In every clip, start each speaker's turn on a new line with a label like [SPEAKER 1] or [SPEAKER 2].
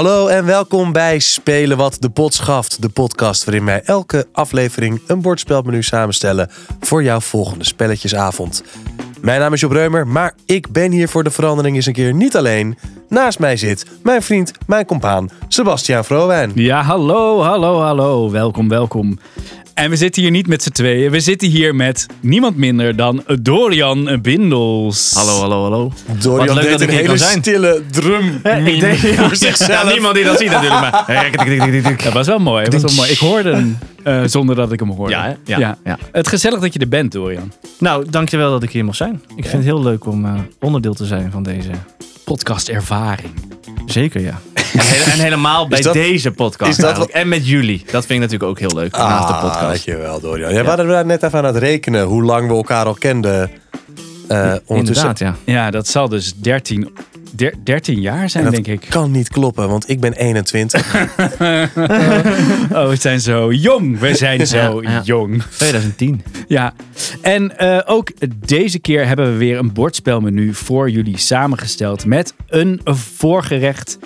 [SPEAKER 1] Hallo en welkom bij Spelen wat de pot schaft. De podcast waarin wij elke aflevering een bordspelmenu samenstellen voor jouw volgende spelletjesavond. Mijn naam is Job Reumer, maar ik ben hier voor de verandering eens een keer niet alleen. Naast mij zit mijn vriend, mijn compaan, Sebastiaan Vrowijn.
[SPEAKER 2] Ja, hallo, hallo, hallo. Welkom, welkom. En we zitten hier niet met z'n tweeën. We zitten hier met niemand minder dan Dorian Bindels.
[SPEAKER 3] Hallo, hallo, hallo.
[SPEAKER 1] Dorian
[SPEAKER 3] Wat leuk
[SPEAKER 1] deed
[SPEAKER 3] dat ik
[SPEAKER 1] een hele
[SPEAKER 3] kan zijn.
[SPEAKER 1] stille drum
[SPEAKER 3] Ik denk
[SPEAKER 1] voor zichzelf.
[SPEAKER 3] Ja, niemand die dat ziet natuurlijk. Maar...
[SPEAKER 2] Dat was wel mooi. Dat was wel mooi. Ik hoorde hem eh, zonder dat ik hem hoorde.
[SPEAKER 3] Ja, hè? Ja, ja.
[SPEAKER 2] Het gezellig dat je er bent, Dorian.
[SPEAKER 3] Nou, dankjewel dat ik hier mag zijn. Ik vind het heel leuk om eh, onderdeel te zijn van deze.
[SPEAKER 2] Podcast ervaring.
[SPEAKER 3] Zeker, ja. En, hele- en helemaal bij
[SPEAKER 1] dat-
[SPEAKER 3] deze podcast. En met jullie. Dat vind ik natuurlijk ook heel leuk. naast de
[SPEAKER 1] Ah,
[SPEAKER 3] podcast.
[SPEAKER 1] dankjewel Dorian. Ja, we waren daar net even aan het rekenen hoe lang we elkaar al kenden. Eh ondertussen.
[SPEAKER 3] Inderdaad, ja.
[SPEAKER 2] Ja, dat zal dus 13, der- 13 jaar zijn,
[SPEAKER 1] En
[SPEAKER 2] denk
[SPEAKER 1] dat
[SPEAKER 2] ik.
[SPEAKER 1] kan niet kloppen, want ik ben 21.
[SPEAKER 2] Oh, we zijn zo jong. We zijn zo
[SPEAKER 3] Ja, ja.
[SPEAKER 2] jong.
[SPEAKER 3] 2010.
[SPEAKER 2] Ja, en eh, ook deze keer hebben we weer een bordspelmenu voor jullie samengesteld. Met een voorgerecht,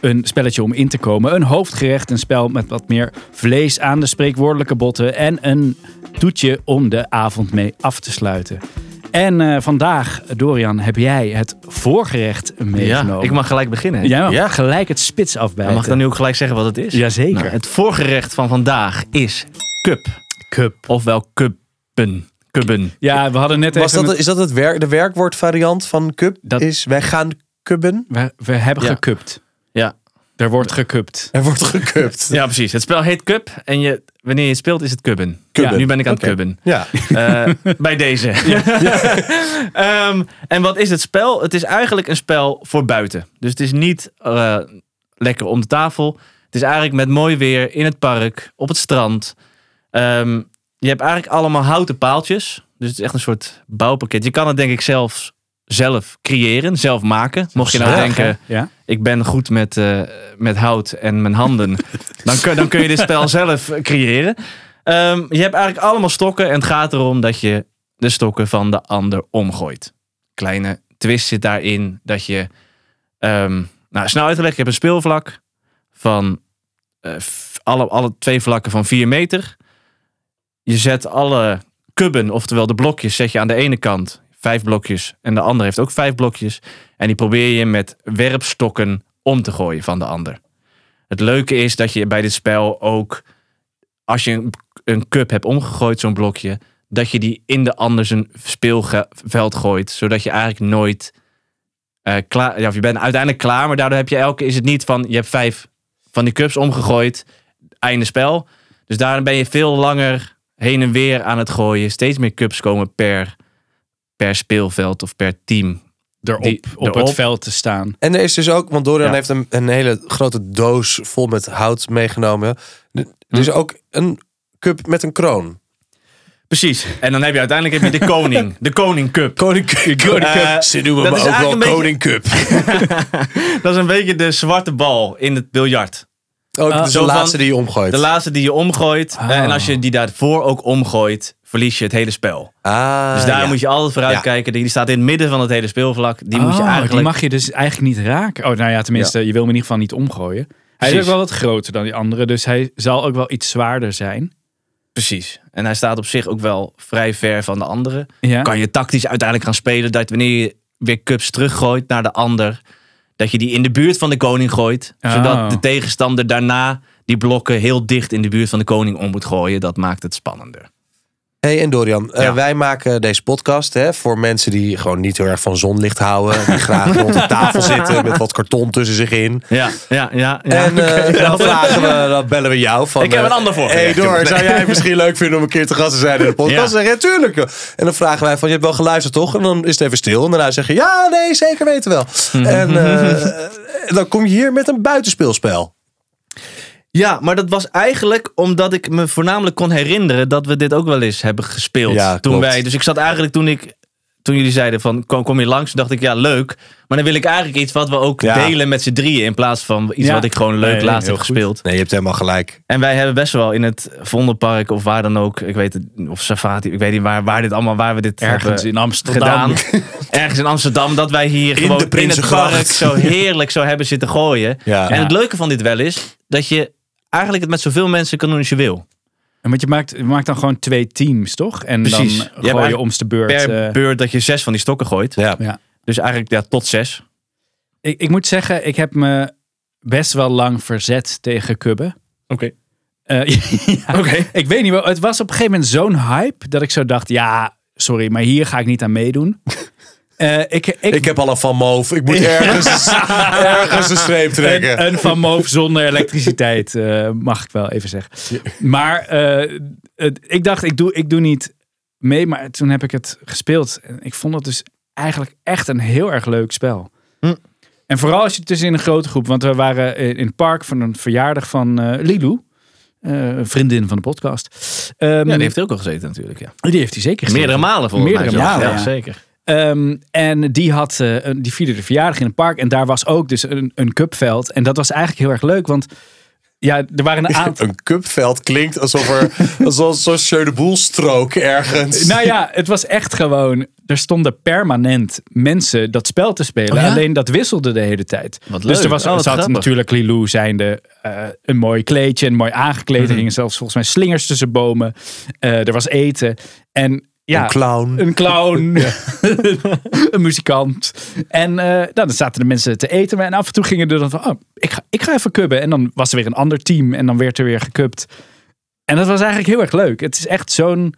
[SPEAKER 2] een spelletje om in te komen. Een hoofdgerecht, een spel met wat meer vlees aan de spreekwoordelijke botten. En een toetje om de avond mee af te sluiten. En eh, vandaag, Dorian, heb jij het voorgerecht meegenomen.
[SPEAKER 3] Ja, ik mag gelijk beginnen.
[SPEAKER 2] Jij mag
[SPEAKER 1] Ja.
[SPEAKER 2] gelijk het spits afbijten.
[SPEAKER 3] Mag ik dan nu ook gelijk zeggen wat het is?
[SPEAKER 2] Jazeker.
[SPEAKER 3] Nou, het voorgerecht van vandaag is cup.
[SPEAKER 2] Cup.
[SPEAKER 3] Ofwel kubben. Kubben.
[SPEAKER 2] Ja, we hadden net
[SPEAKER 1] Was
[SPEAKER 2] even...
[SPEAKER 1] dat, is dat het werk, de werkwoordvariant van cup?
[SPEAKER 2] Dat-
[SPEAKER 1] Is wij gaan kubben?
[SPEAKER 2] we, we hebben
[SPEAKER 3] Ja.
[SPEAKER 2] gekupt.
[SPEAKER 3] Ja.
[SPEAKER 2] Er wordt gekupt.
[SPEAKER 1] Er wordt gekupt.
[SPEAKER 3] Ja, precies. Het spel heet Cup en je, wanneer je het speelt is het kubben.
[SPEAKER 1] Kubben.
[SPEAKER 3] Ja, nu ben ik aan het
[SPEAKER 1] Oké.
[SPEAKER 3] kubben.
[SPEAKER 1] Ja.
[SPEAKER 3] Eh, bij deze. Ehm, en wat is het spel? Het is eigenlijk een spel voor buiten. Dus het is niet eh, lekker om de tafel. Het is eigenlijk met mooi weer in het park, op het strand. Ehm, je hebt eigenlijk allemaal houten paaltjes. Dus het is echt een soort bouwpakket. Je kan het denk ik zelfs zelf creëren, zelf maken. Mocht je nou denken,
[SPEAKER 2] Ja?
[SPEAKER 3] Ik ben goed met, eh, met hout en mijn handen. dan, kun, dan kun je dit spel zelf creëren. Ehm, je hebt eigenlijk allemaal stokken. En het gaat erom dat je de stokken van de ander omgooit. Kleine twist zit daarin dat je... ehm, nou, snel uit te leggen. Je hebt een speelvlak van eh, alle, alle twee vlakken van 4 meter. Je zet alle kubben, oftewel de blokjes, zet je aan de ene kant. Vijf blokjes. En de andere heeft ook vijf blokjes. En die probeer je met werpstokken om te gooien van de ander. Het leuke is dat je bij dit spel ook, als je een, cup hebt omgegooid, zo'n blokje, dat je die in de ander zijn speelveld gooit. Zodat je eigenlijk nooit eh, klaar, ja, of je bent uiteindelijk klaar, maar daardoor heb je elke, is het niet van, je hebt vijf van die cups omgegooid, einde spel. Dus daarom ben je veel langer heen en weer aan het gooien. Steeds meer cups komen per, per speelveld of per team
[SPEAKER 2] Erop,
[SPEAKER 3] Die-
[SPEAKER 2] op
[SPEAKER 3] erop.
[SPEAKER 2] het veld te staan.
[SPEAKER 1] En er is dus ook, want Dorian
[SPEAKER 3] Ja.
[SPEAKER 1] heeft een, een hele grote doos vol met hout meegenomen. Er
[SPEAKER 3] Hm.
[SPEAKER 1] is ook een cup met een kroon.
[SPEAKER 3] Precies. En dan heb je uiteindelijk heb je de koning. De koning cup.
[SPEAKER 1] Koning Cup.
[SPEAKER 3] Eh,
[SPEAKER 1] Ze noemen
[SPEAKER 3] dat
[SPEAKER 1] me
[SPEAKER 3] is
[SPEAKER 1] ook wel
[SPEAKER 3] eigenlijk een beetje-
[SPEAKER 1] Koning Cup.
[SPEAKER 3] Dat is een beetje de zwarte bal in het biljart.
[SPEAKER 1] Ook
[SPEAKER 2] Ah,
[SPEAKER 1] de laatste die je omgooit.
[SPEAKER 3] De laatste die je omgooit.
[SPEAKER 2] Oh.
[SPEAKER 3] eh, En als je die daarvoor ook omgooit, verlies je het hele spel.
[SPEAKER 1] ah,
[SPEAKER 3] Dus daar
[SPEAKER 1] ja.
[SPEAKER 3] moet je altijd vooruit
[SPEAKER 1] Ja.
[SPEAKER 3] kijken. Die staat in het midden van het hele speelvlak. Die moet je
[SPEAKER 2] Oh,
[SPEAKER 3] eigenlijk...
[SPEAKER 2] Die mag je dus eigenlijk niet raken. Oh, nou ja, tenminste, je wil hem in ieder geval niet omgooien. Hij is ook wel wat groter dan die andere, dus hij zal ook wel iets zwaarder zijn.
[SPEAKER 3] Precies. En hij staat op zich ook wel vrij ver van de andere.
[SPEAKER 2] Ja.
[SPEAKER 3] Kan je tactisch uiteindelijk gaan spelen. Dat wanneer je weer cups teruggooit naar de ander. Dat je die in de buurt van de koning gooit.
[SPEAKER 2] Oh.
[SPEAKER 3] Zodat de tegenstander daarna die blokken heel dicht in de buurt van de koning om moet gooien. Dat maakt het spannender.
[SPEAKER 1] Hey en Dorian, eh, wij maken deze podcast hè, voor mensen die gewoon niet heel erg van zonlicht houden. Die graag rond de tafel zitten met wat karton tussen zich in.
[SPEAKER 3] Ja, ja, ja. ja.
[SPEAKER 1] en eh, dan vragen we, dan bellen we jou van...
[SPEAKER 3] Ik heb
[SPEAKER 1] eh,
[SPEAKER 3] een ander voor.
[SPEAKER 1] Hey zou jij het misschien leuk vinden om een keer te gast te zijn in de podcast?
[SPEAKER 3] Ja.
[SPEAKER 1] Zeg tuurlijk. En dan vragen wij van, je hebt wel geluisterd toch? En dan is het even stil. En daarna zeg je, ja, nee, zeker weten wel. en eh, dan kom je hier met een buitenspeelspel.
[SPEAKER 3] Ja, maar dat was eigenlijk omdat ik me voornamelijk kon herinneren dat we dit ook wel eens hebben gespeeld.
[SPEAKER 1] Ja,
[SPEAKER 3] toen
[SPEAKER 1] klopt.
[SPEAKER 3] wij, dus ik zat eigenlijk toen ik toen jullie zeiden van kom, kom je langs, dacht ik ja leuk. Maar dan wil ik eigenlijk iets wat we ook
[SPEAKER 1] Ja.
[SPEAKER 3] delen met z'n drieën. In plaats van iets
[SPEAKER 2] Ja.
[SPEAKER 3] wat ik gewoon leuk
[SPEAKER 2] Nee,
[SPEAKER 3] laatst heb
[SPEAKER 2] goed.
[SPEAKER 3] gespeeld.
[SPEAKER 1] Nee, je hebt helemaal gelijk.
[SPEAKER 3] En wij hebben best wel in het Vondelpark of waar dan ook. Ik weet het, of Safati. Ik weet niet waar, waar dit allemaal, waar we dit
[SPEAKER 2] Ergens
[SPEAKER 3] hebben
[SPEAKER 2] in Amsterdam.
[SPEAKER 3] gedaan. Ergens in Amsterdam. Dat wij hier
[SPEAKER 1] In
[SPEAKER 3] gewoon
[SPEAKER 1] de
[SPEAKER 3] in het park zo heerlijk zo hebben zitten gooien.
[SPEAKER 1] Ja.
[SPEAKER 3] En het leuke van dit wel is dat je eigenlijk het met zoveel mensen kan doen als je wil.
[SPEAKER 2] En Want je maakt, je maakt dan gewoon twee teams, toch? En
[SPEAKER 3] Precies. Je
[SPEAKER 2] dan gooi je
[SPEAKER 3] eigenlijk
[SPEAKER 2] omste beurt.
[SPEAKER 3] Per
[SPEAKER 2] eh,
[SPEAKER 3] beurt dat je zes van die stokken gooit.
[SPEAKER 1] Ja.
[SPEAKER 2] ja.
[SPEAKER 3] Dus eigenlijk ja, tot zes.
[SPEAKER 2] ik, ik moet zeggen, ik heb me best wel lang verzet tegen kubben.
[SPEAKER 3] Oké.
[SPEAKER 2] Eh, ja,
[SPEAKER 3] Oké.
[SPEAKER 2] Ik weet niet wel. Het was op een gegeven moment zo'n hype dat ik zo dacht: ja, sorry, maar hier ga ik niet aan meedoen. Eh, ik, ik,
[SPEAKER 1] Ik heb al een van Moof. Ik moet ergens, ergens een streep trekken.
[SPEAKER 2] een, een van Moof zonder elektriciteit, eh, mag ik wel even zeggen. Maar eh, het- ik dacht, ik doe, ik doe niet mee. Maar toen heb ik het gespeeld. En ik vond het dus eigenlijk echt een heel erg leuk spel.
[SPEAKER 3] Hm.
[SPEAKER 2] En vooral als je het dus in een grote groep. Want we waren in in het park van een verjaardag van eh Lilou. eh, een vriendin van de podcast. Ehm,
[SPEAKER 3] Ja, die heeft er ook al gezeten natuurlijk. Ja.
[SPEAKER 2] die heeft hij zeker gezien.
[SPEAKER 3] Meerdere malen volgens
[SPEAKER 2] Meerdere
[SPEAKER 3] mij.
[SPEAKER 2] malen,
[SPEAKER 3] ja,
[SPEAKER 2] ja.
[SPEAKER 3] zeker.
[SPEAKER 2] Ehm, en die, had, eh, een- die vierde de verjaardag in een park. En daar was ook dus een, een cupveld. En dat was eigenlijk heel erg leuk. Want ja, er waren een aantal...
[SPEAKER 1] Een cupveld klinkt alsof er alsof zo'n Jeu de Boel strook ergens.
[SPEAKER 2] Nou ja, het was echt gewoon... Er stonden permanent mensen dat spel te spelen.
[SPEAKER 3] Oh ja?
[SPEAKER 2] Alleen dat wisselde de hele tijd.
[SPEAKER 3] Wat
[SPEAKER 2] Dus
[SPEAKER 3] leuk.
[SPEAKER 2] er was
[SPEAKER 3] Oh,
[SPEAKER 2] zat
[SPEAKER 3] grappig.
[SPEAKER 2] natuurlijk Lilou zijnde eh, een mooi kleedje en mooi aangekleed.
[SPEAKER 3] Mhm.
[SPEAKER 2] Er hingen zelfs volgens mij slingers tussen bomen. Eh, er was eten. En ja,
[SPEAKER 1] Een clown.
[SPEAKER 2] Een clown. een muzikant. En nou, dan zaten de mensen te eten. En af en toe gingen er dan van, oh, ik ga, ik ga even kubben. En dan was er weer een ander team. En dan werd er weer gekubt. En dat was eigenlijk heel erg leuk. Het is echt zo'n...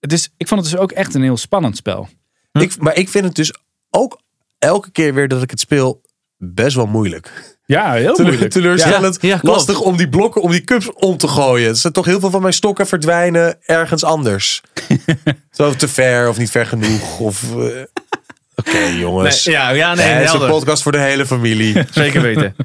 [SPEAKER 2] Het is, ik vond het dus ook echt een heel spannend spel.
[SPEAKER 1] Ik, maar ik vind het dus ook elke keer weer dat ik het speel best wel moeilijk.
[SPEAKER 2] Ja, heel
[SPEAKER 1] Teleur- Teleurstellend.
[SPEAKER 3] Ja, ja, klopt.
[SPEAKER 1] lastig om die blokken, om die cups om te gooien. Er zijn toch heel veel van mijn stokken verdwijnen ergens anders. Zo te ver of niet ver genoeg. Of, eh, Oké
[SPEAKER 3] Nee,
[SPEAKER 1] jongens.
[SPEAKER 3] ja, ja, nee,
[SPEAKER 1] Eh, het is een podcast voor de hele familie.
[SPEAKER 3] Zeker weten.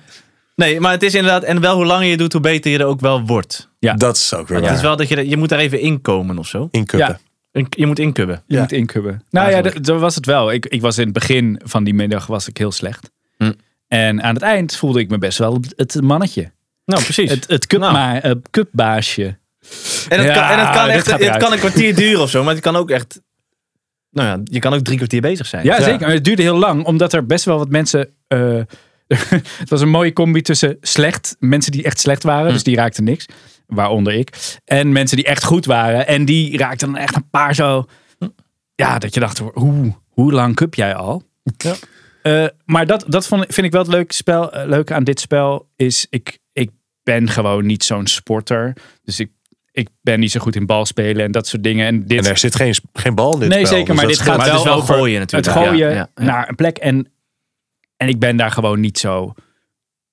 [SPEAKER 3] Nee, maar het is inderdaad, en wel hoe langer je doet, hoe beter je er ook wel wordt.
[SPEAKER 2] Ja.
[SPEAKER 1] Dat is ook weer
[SPEAKER 3] Het is wel dat je, je moet daar even inkomen of zo.
[SPEAKER 1] In cuppen.
[SPEAKER 2] Ja.
[SPEAKER 3] In- Je moet inkubben.
[SPEAKER 2] Je
[SPEAKER 1] Ja.
[SPEAKER 2] moet inkubben. Nou ja,
[SPEAKER 3] Eigenlijk.
[SPEAKER 2] dat was het wel. Ik, ik was in het begin van die middag was ik heel slecht.
[SPEAKER 3] Hm.
[SPEAKER 2] En aan het eind voelde ik me best wel het mannetje.
[SPEAKER 3] Nou, precies.
[SPEAKER 2] Het, het cupma- eh, cupbaasje.
[SPEAKER 3] en het,
[SPEAKER 2] Ja,
[SPEAKER 3] kan, en het, kan, echt, het kan een kwartier duren of zo, maar het kan ook echt... Nou ja, je kan ook drie kwartier bezig zijn.
[SPEAKER 2] Ja,
[SPEAKER 1] Ja.
[SPEAKER 2] zeker. Maar het duurde heel lang, omdat er best wel wat mensen. eh, het was een mooie combi tussen slecht, mensen die echt slecht waren,
[SPEAKER 3] Hm.
[SPEAKER 2] dus die raakten niks, waaronder ik, en mensen die echt goed waren, en die raakten dan echt een paar zo. Ja, dat je dacht, hoe, hoe lang cup jij al?
[SPEAKER 3] Ja.
[SPEAKER 2] Eh, maar dat, dat vond, vind ik wel het leuke, spel, eh, leuke aan dit spel. Is ik, ik ben gewoon niet zo'n sporter. Dus ik, ik ben niet zo goed in balspelen en dat soort dingen. En dit,
[SPEAKER 1] En er zit geen, geen bal in dit
[SPEAKER 2] Nee,
[SPEAKER 1] spel,
[SPEAKER 2] zeker,
[SPEAKER 1] dus
[SPEAKER 2] maar dit gaat
[SPEAKER 3] Maar het is
[SPEAKER 2] wel over
[SPEAKER 3] gooien natuurlijk.
[SPEAKER 2] het gooien
[SPEAKER 3] Ja, ja, ja.
[SPEAKER 2] naar een plek. En, en ik ben daar gewoon niet zo,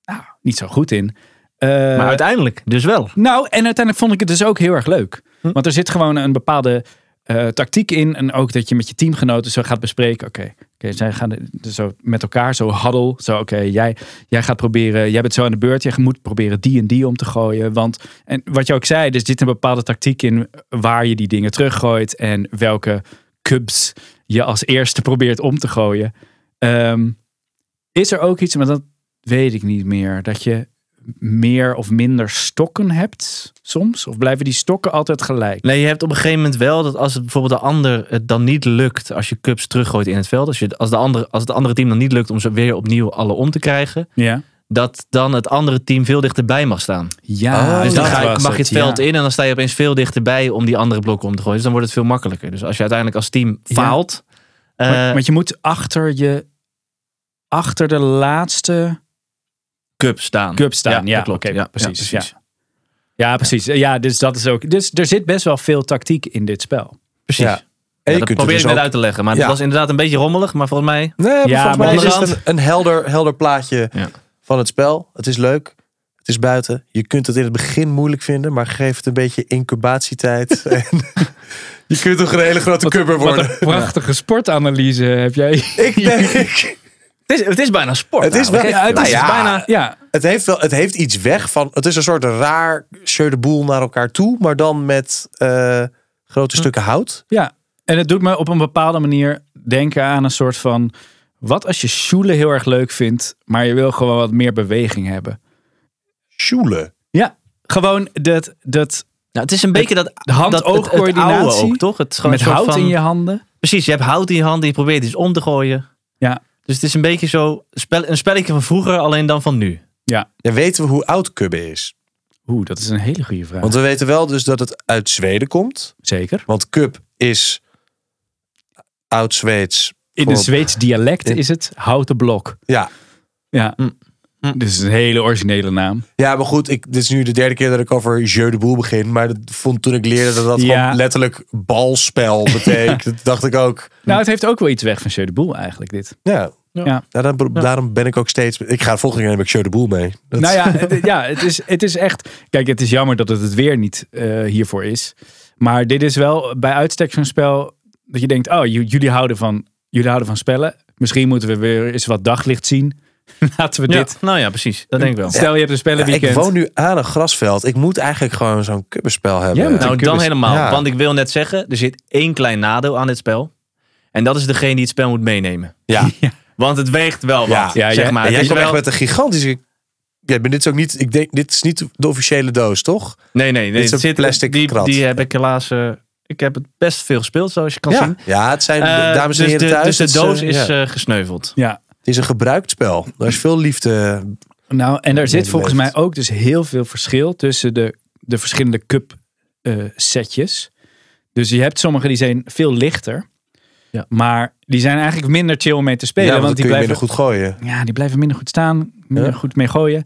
[SPEAKER 2] nou, niet zo goed in. Eh,
[SPEAKER 3] Maar uiteindelijk dus wel.
[SPEAKER 2] nou, en uiteindelijk vond ik het dus ook heel erg leuk.
[SPEAKER 3] Hm.
[SPEAKER 2] Want er zit gewoon een bepaalde eh, tactiek in. En ook dat je met je teamgenoten zo gaat bespreken. Oké, oké, zij gaan dus zo met elkaar zo huddle. Zo, oké, jij, jij gaat proberen, jij bent zo aan de beurt. Jij moet proberen die en die om te gooien. Want, en wat je ook zei, er zit een bepaalde tactiek in waar je die dingen teruggooit. En welke cubs je als eerste probeert om te gooien. Ehm, is er ook iets, maar dat weet ik niet meer. Dat je meer of minder stokken hebt soms? Of blijven die stokken altijd gelijk?
[SPEAKER 3] Nee, je hebt op een gegeven moment wel dat als het bijvoorbeeld de ander het dan niet lukt als je cups teruggooit in het veld. Als, je, als, de andere, als het andere team dan niet lukt om ze weer opnieuw alle om te krijgen.
[SPEAKER 2] Ja.
[SPEAKER 3] Dat dan het andere team veel dichterbij mag staan.
[SPEAKER 2] Ja,
[SPEAKER 1] Oh,
[SPEAKER 3] dus dan ga mag je het veld
[SPEAKER 2] ja.
[SPEAKER 3] in en dan sta je opeens veel dichterbij om die andere blokken om te gooien. Dus dan wordt het veel makkelijker. Dus als je uiteindelijk als team
[SPEAKER 2] Ja.
[SPEAKER 3] faalt. eh,
[SPEAKER 2] Maar- Want je moet achter je achter de laatste
[SPEAKER 3] cup staan.
[SPEAKER 2] cup staan. Ja,
[SPEAKER 3] klopt.
[SPEAKER 2] oké,
[SPEAKER 3] ja,
[SPEAKER 2] precies.
[SPEAKER 3] Ja,
[SPEAKER 2] Ja, ja, precies. Ja, dus dat is ook. Dus er zit best wel veel tactiek in dit spel.
[SPEAKER 3] precies.
[SPEAKER 1] Ja.
[SPEAKER 3] Ja.
[SPEAKER 1] En je
[SPEAKER 3] dat
[SPEAKER 1] kunt
[SPEAKER 3] probeer
[SPEAKER 1] het
[SPEAKER 3] ik
[SPEAKER 1] dus
[SPEAKER 3] net
[SPEAKER 1] ook...
[SPEAKER 3] uit te leggen. Maar
[SPEAKER 1] Ja.
[SPEAKER 3] het was inderdaad een beetje rommelig. Maar volgens mij...
[SPEAKER 1] Nee, maar
[SPEAKER 2] Ja,
[SPEAKER 1] volgens
[SPEAKER 2] maar
[SPEAKER 1] mij is het een, een helder, helder plaatje
[SPEAKER 3] Ja.
[SPEAKER 1] van het spel. Het is leuk. Het is buiten. Je kunt het in het begin moeilijk vinden, maar geef het een beetje incubatietijd. en je kunt toch een hele grote kubber
[SPEAKER 2] Wat
[SPEAKER 1] worden.
[SPEAKER 2] een prachtige sportanalyse heb jij.
[SPEAKER 1] Ik denk,
[SPEAKER 3] Het is, het is bijna sport.
[SPEAKER 1] Het is wel- ja,
[SPEAKER 3] het is
[SPEAKER 1] nou ja.
[SPEAKER 3] bijna...
[SPEAKER 2] Ja,
[SPEAKER 1] het, heeft wel, het heeft iets weg van. Het is een soort raar de boel naar elkaar toe, maar dan met eh, grote stukken hout.
[SPEAKER 2] ja. En het doet me op een bepaalde manier denken aan een soort van... Wat als je Schule heel erg leuk vindt, maar je wil gewoon wat meer beweging hebben?
[SPEAKER 1] Sjoelen.
[SPEAKER 2] Ja, gewoon dat, dat
[SPEAKER 3] Nou, het is een beetje dat,
[SPEAKER 2] hand-oogcoördinatie
[SPEAKER 3] toch? Het is gewoon
[SPEAKER 2] met hout
[SPEAKER 3] van-
[SPEAKER 2] in je handen.
[SPEAKER 3] Precies, je hebt hout in je handen, je probeert iets om te gooien.
[SPEAKER 2] Ja.
[SPEAKER 3] Dus het is een beetje zo spel, een spelletje van vroeger, alleen dan van nu.
[SPEAKER 1] Ja, weten we hoe oud Kubbe is?
[SPEAKER 2] Oeh, dat is een hele goede vraag.
[SPEAKER 1] Want we weten wel dus dat het uit Zweden komt.
[SPEAKER 2] Zeker.
[SPEAKER 1] Want Cub is oud-Zweeds.
[SPEAKER 2] In een Zweeds dialect
[SPEAKER 1] In-
[SPEAKER 2] is het houten blok.
[SPEAKER 1] Ja.
[SPEAKER 2] Ja.
[SPEAKER 3] Mm. Mm.
[SPEAKER 2] Dus het is een hele originele naam.
[SPEAKER 1] ja, maar goed, ik, dit is nu de derde keer dat ik over Jeu de Boel begin. Maar dat vond toen ik leerde dat dat
[SPEAKER 2] Ja.
[SPEAKER 1] gewoon letterlijk balspel betekent. Dacht ik ook.
[SPEAKER 2] Nou, het heeft ook wel iets weg van Jeu de Boel eigenlijk, dit.
[SPEAKER 1] Ja.
[SPEAKER 2] Ja.
[SPEAKER 1] Ja, dan- daarom ben ik ook steeds... Ik ga de volgende keer neem ik Jeu de Boel mee. Dat-
[SPEAKER 2] Nou ja, het, ja het, is, het is echt... Kijk, het is jammer dat het het weer niet eh, hiervoor is. Maar dit is wel bij uitstek zo'n spel dat je denkt... Oh, jullie houden, van, jullie houden van spellen. Misschien moeten we weer eens wat daglicht zien. Laten we
[SPEAKER 3] Ja,
[SPEAKER 2] dit...
[SPEAKER 3] nou ja, precies. Dat denk ik wel.
[SPEAKER 2] Stel, je hebt een
[SPEAKER 1] Ja,
[SPEAKER 2] spellenweekend.
[SPEAKER 1] ik woon nu aan een grasveld. Ik moet eigenlijk gewoon zo'n kubbenspel hebben.
[SPEAKER 2] Jij moet
[SPEAKER 3] Nou, dan helemaal.
[SPEAKER 1] Ja.
[SPEAKER 3] Want ik wil net zeggen, er zit één klein nadeel aan dit spel. En dat is degene die het spel moet meenemen.
[SPEAKER 1] Ja.
[SPEAKER 3] Want het weegt wel
[SPEAKER 1] Ja.
[SPEAKER 3] wat.
[SPEAKER 2] Ja,
[SPEAKER 3] zeg
[SPEAKER 2] jij-
[SPEAKER 3] maar.
[SPEAKER 1] Jij
[SPEAKER 3] is
[SPEAKER 1] komt echt
[SPEAKER 3] wel...
[SPEAKER 1] met een gigantische... Ja, maar dit is ook niet... Ik denk, dit is niet de officiële doos, toch?
[SPEAKER 3] Nee, nee,
[SPEAKER 1] Dit
[SPEAKER 3] nee.
[SPEAKER 1] is
[SPEAKER 3] het
[SPEAKER 1] een
[SPEAKER 3] zit,
[SPEAKER 1] plastic
[SPEAKER 3] die,
[SPEAKER 1] krat.
[SPEAKER 3] die heb ik helaas... eh, ik heb het best veel gespeeld, zoals je kan
[SPEAKER 1] Ja.
[SPEAKER 3] zien.
[SPEAKER 1] Ja, het zijn,
[SPEAKER 3] Eh,
[SPEAKER 1] dames en
[SPEAKER 3] dus
[SPEAKER 1] heren
[SPEAKER 3] de,
[SPEAKER 1] thuis.
[SPEAKER 3] Dus de doos
[SPEAKER 1] eh,
[SPEAKER 3] is
[SPEAKER 1] ja.
[SPEAKER 3] eh, gesneuveld.
[SPEAKER 2] Ja,
[SPEAKER 1] Het is een gebruikt spel. Er is veel liefde.
[SPEAKER 2] nou, en daar zit volgens mij ook dus heel veel verschil tussen de, de verschillende cup eh, setjes. Dus je hebt sommige die zijn veel lichter.
[SPEAKER 3] Ja.
[SPEAKER 2] Maar die zijn eigenlijk minder chill om mee te spelen.
[SPEAKER 1] ja, want,
[SPEAKER 2] die
[SPEAKER 1] kun je
[SPEAKER 2] blijven,
[SPEAKER 1] minder goed gooien.
[SPEAKER 2] ja, die blijven minder goed staan. Minder
[SPEAKER 1] Ja.
[SPEAKER 2] goed mee gooien.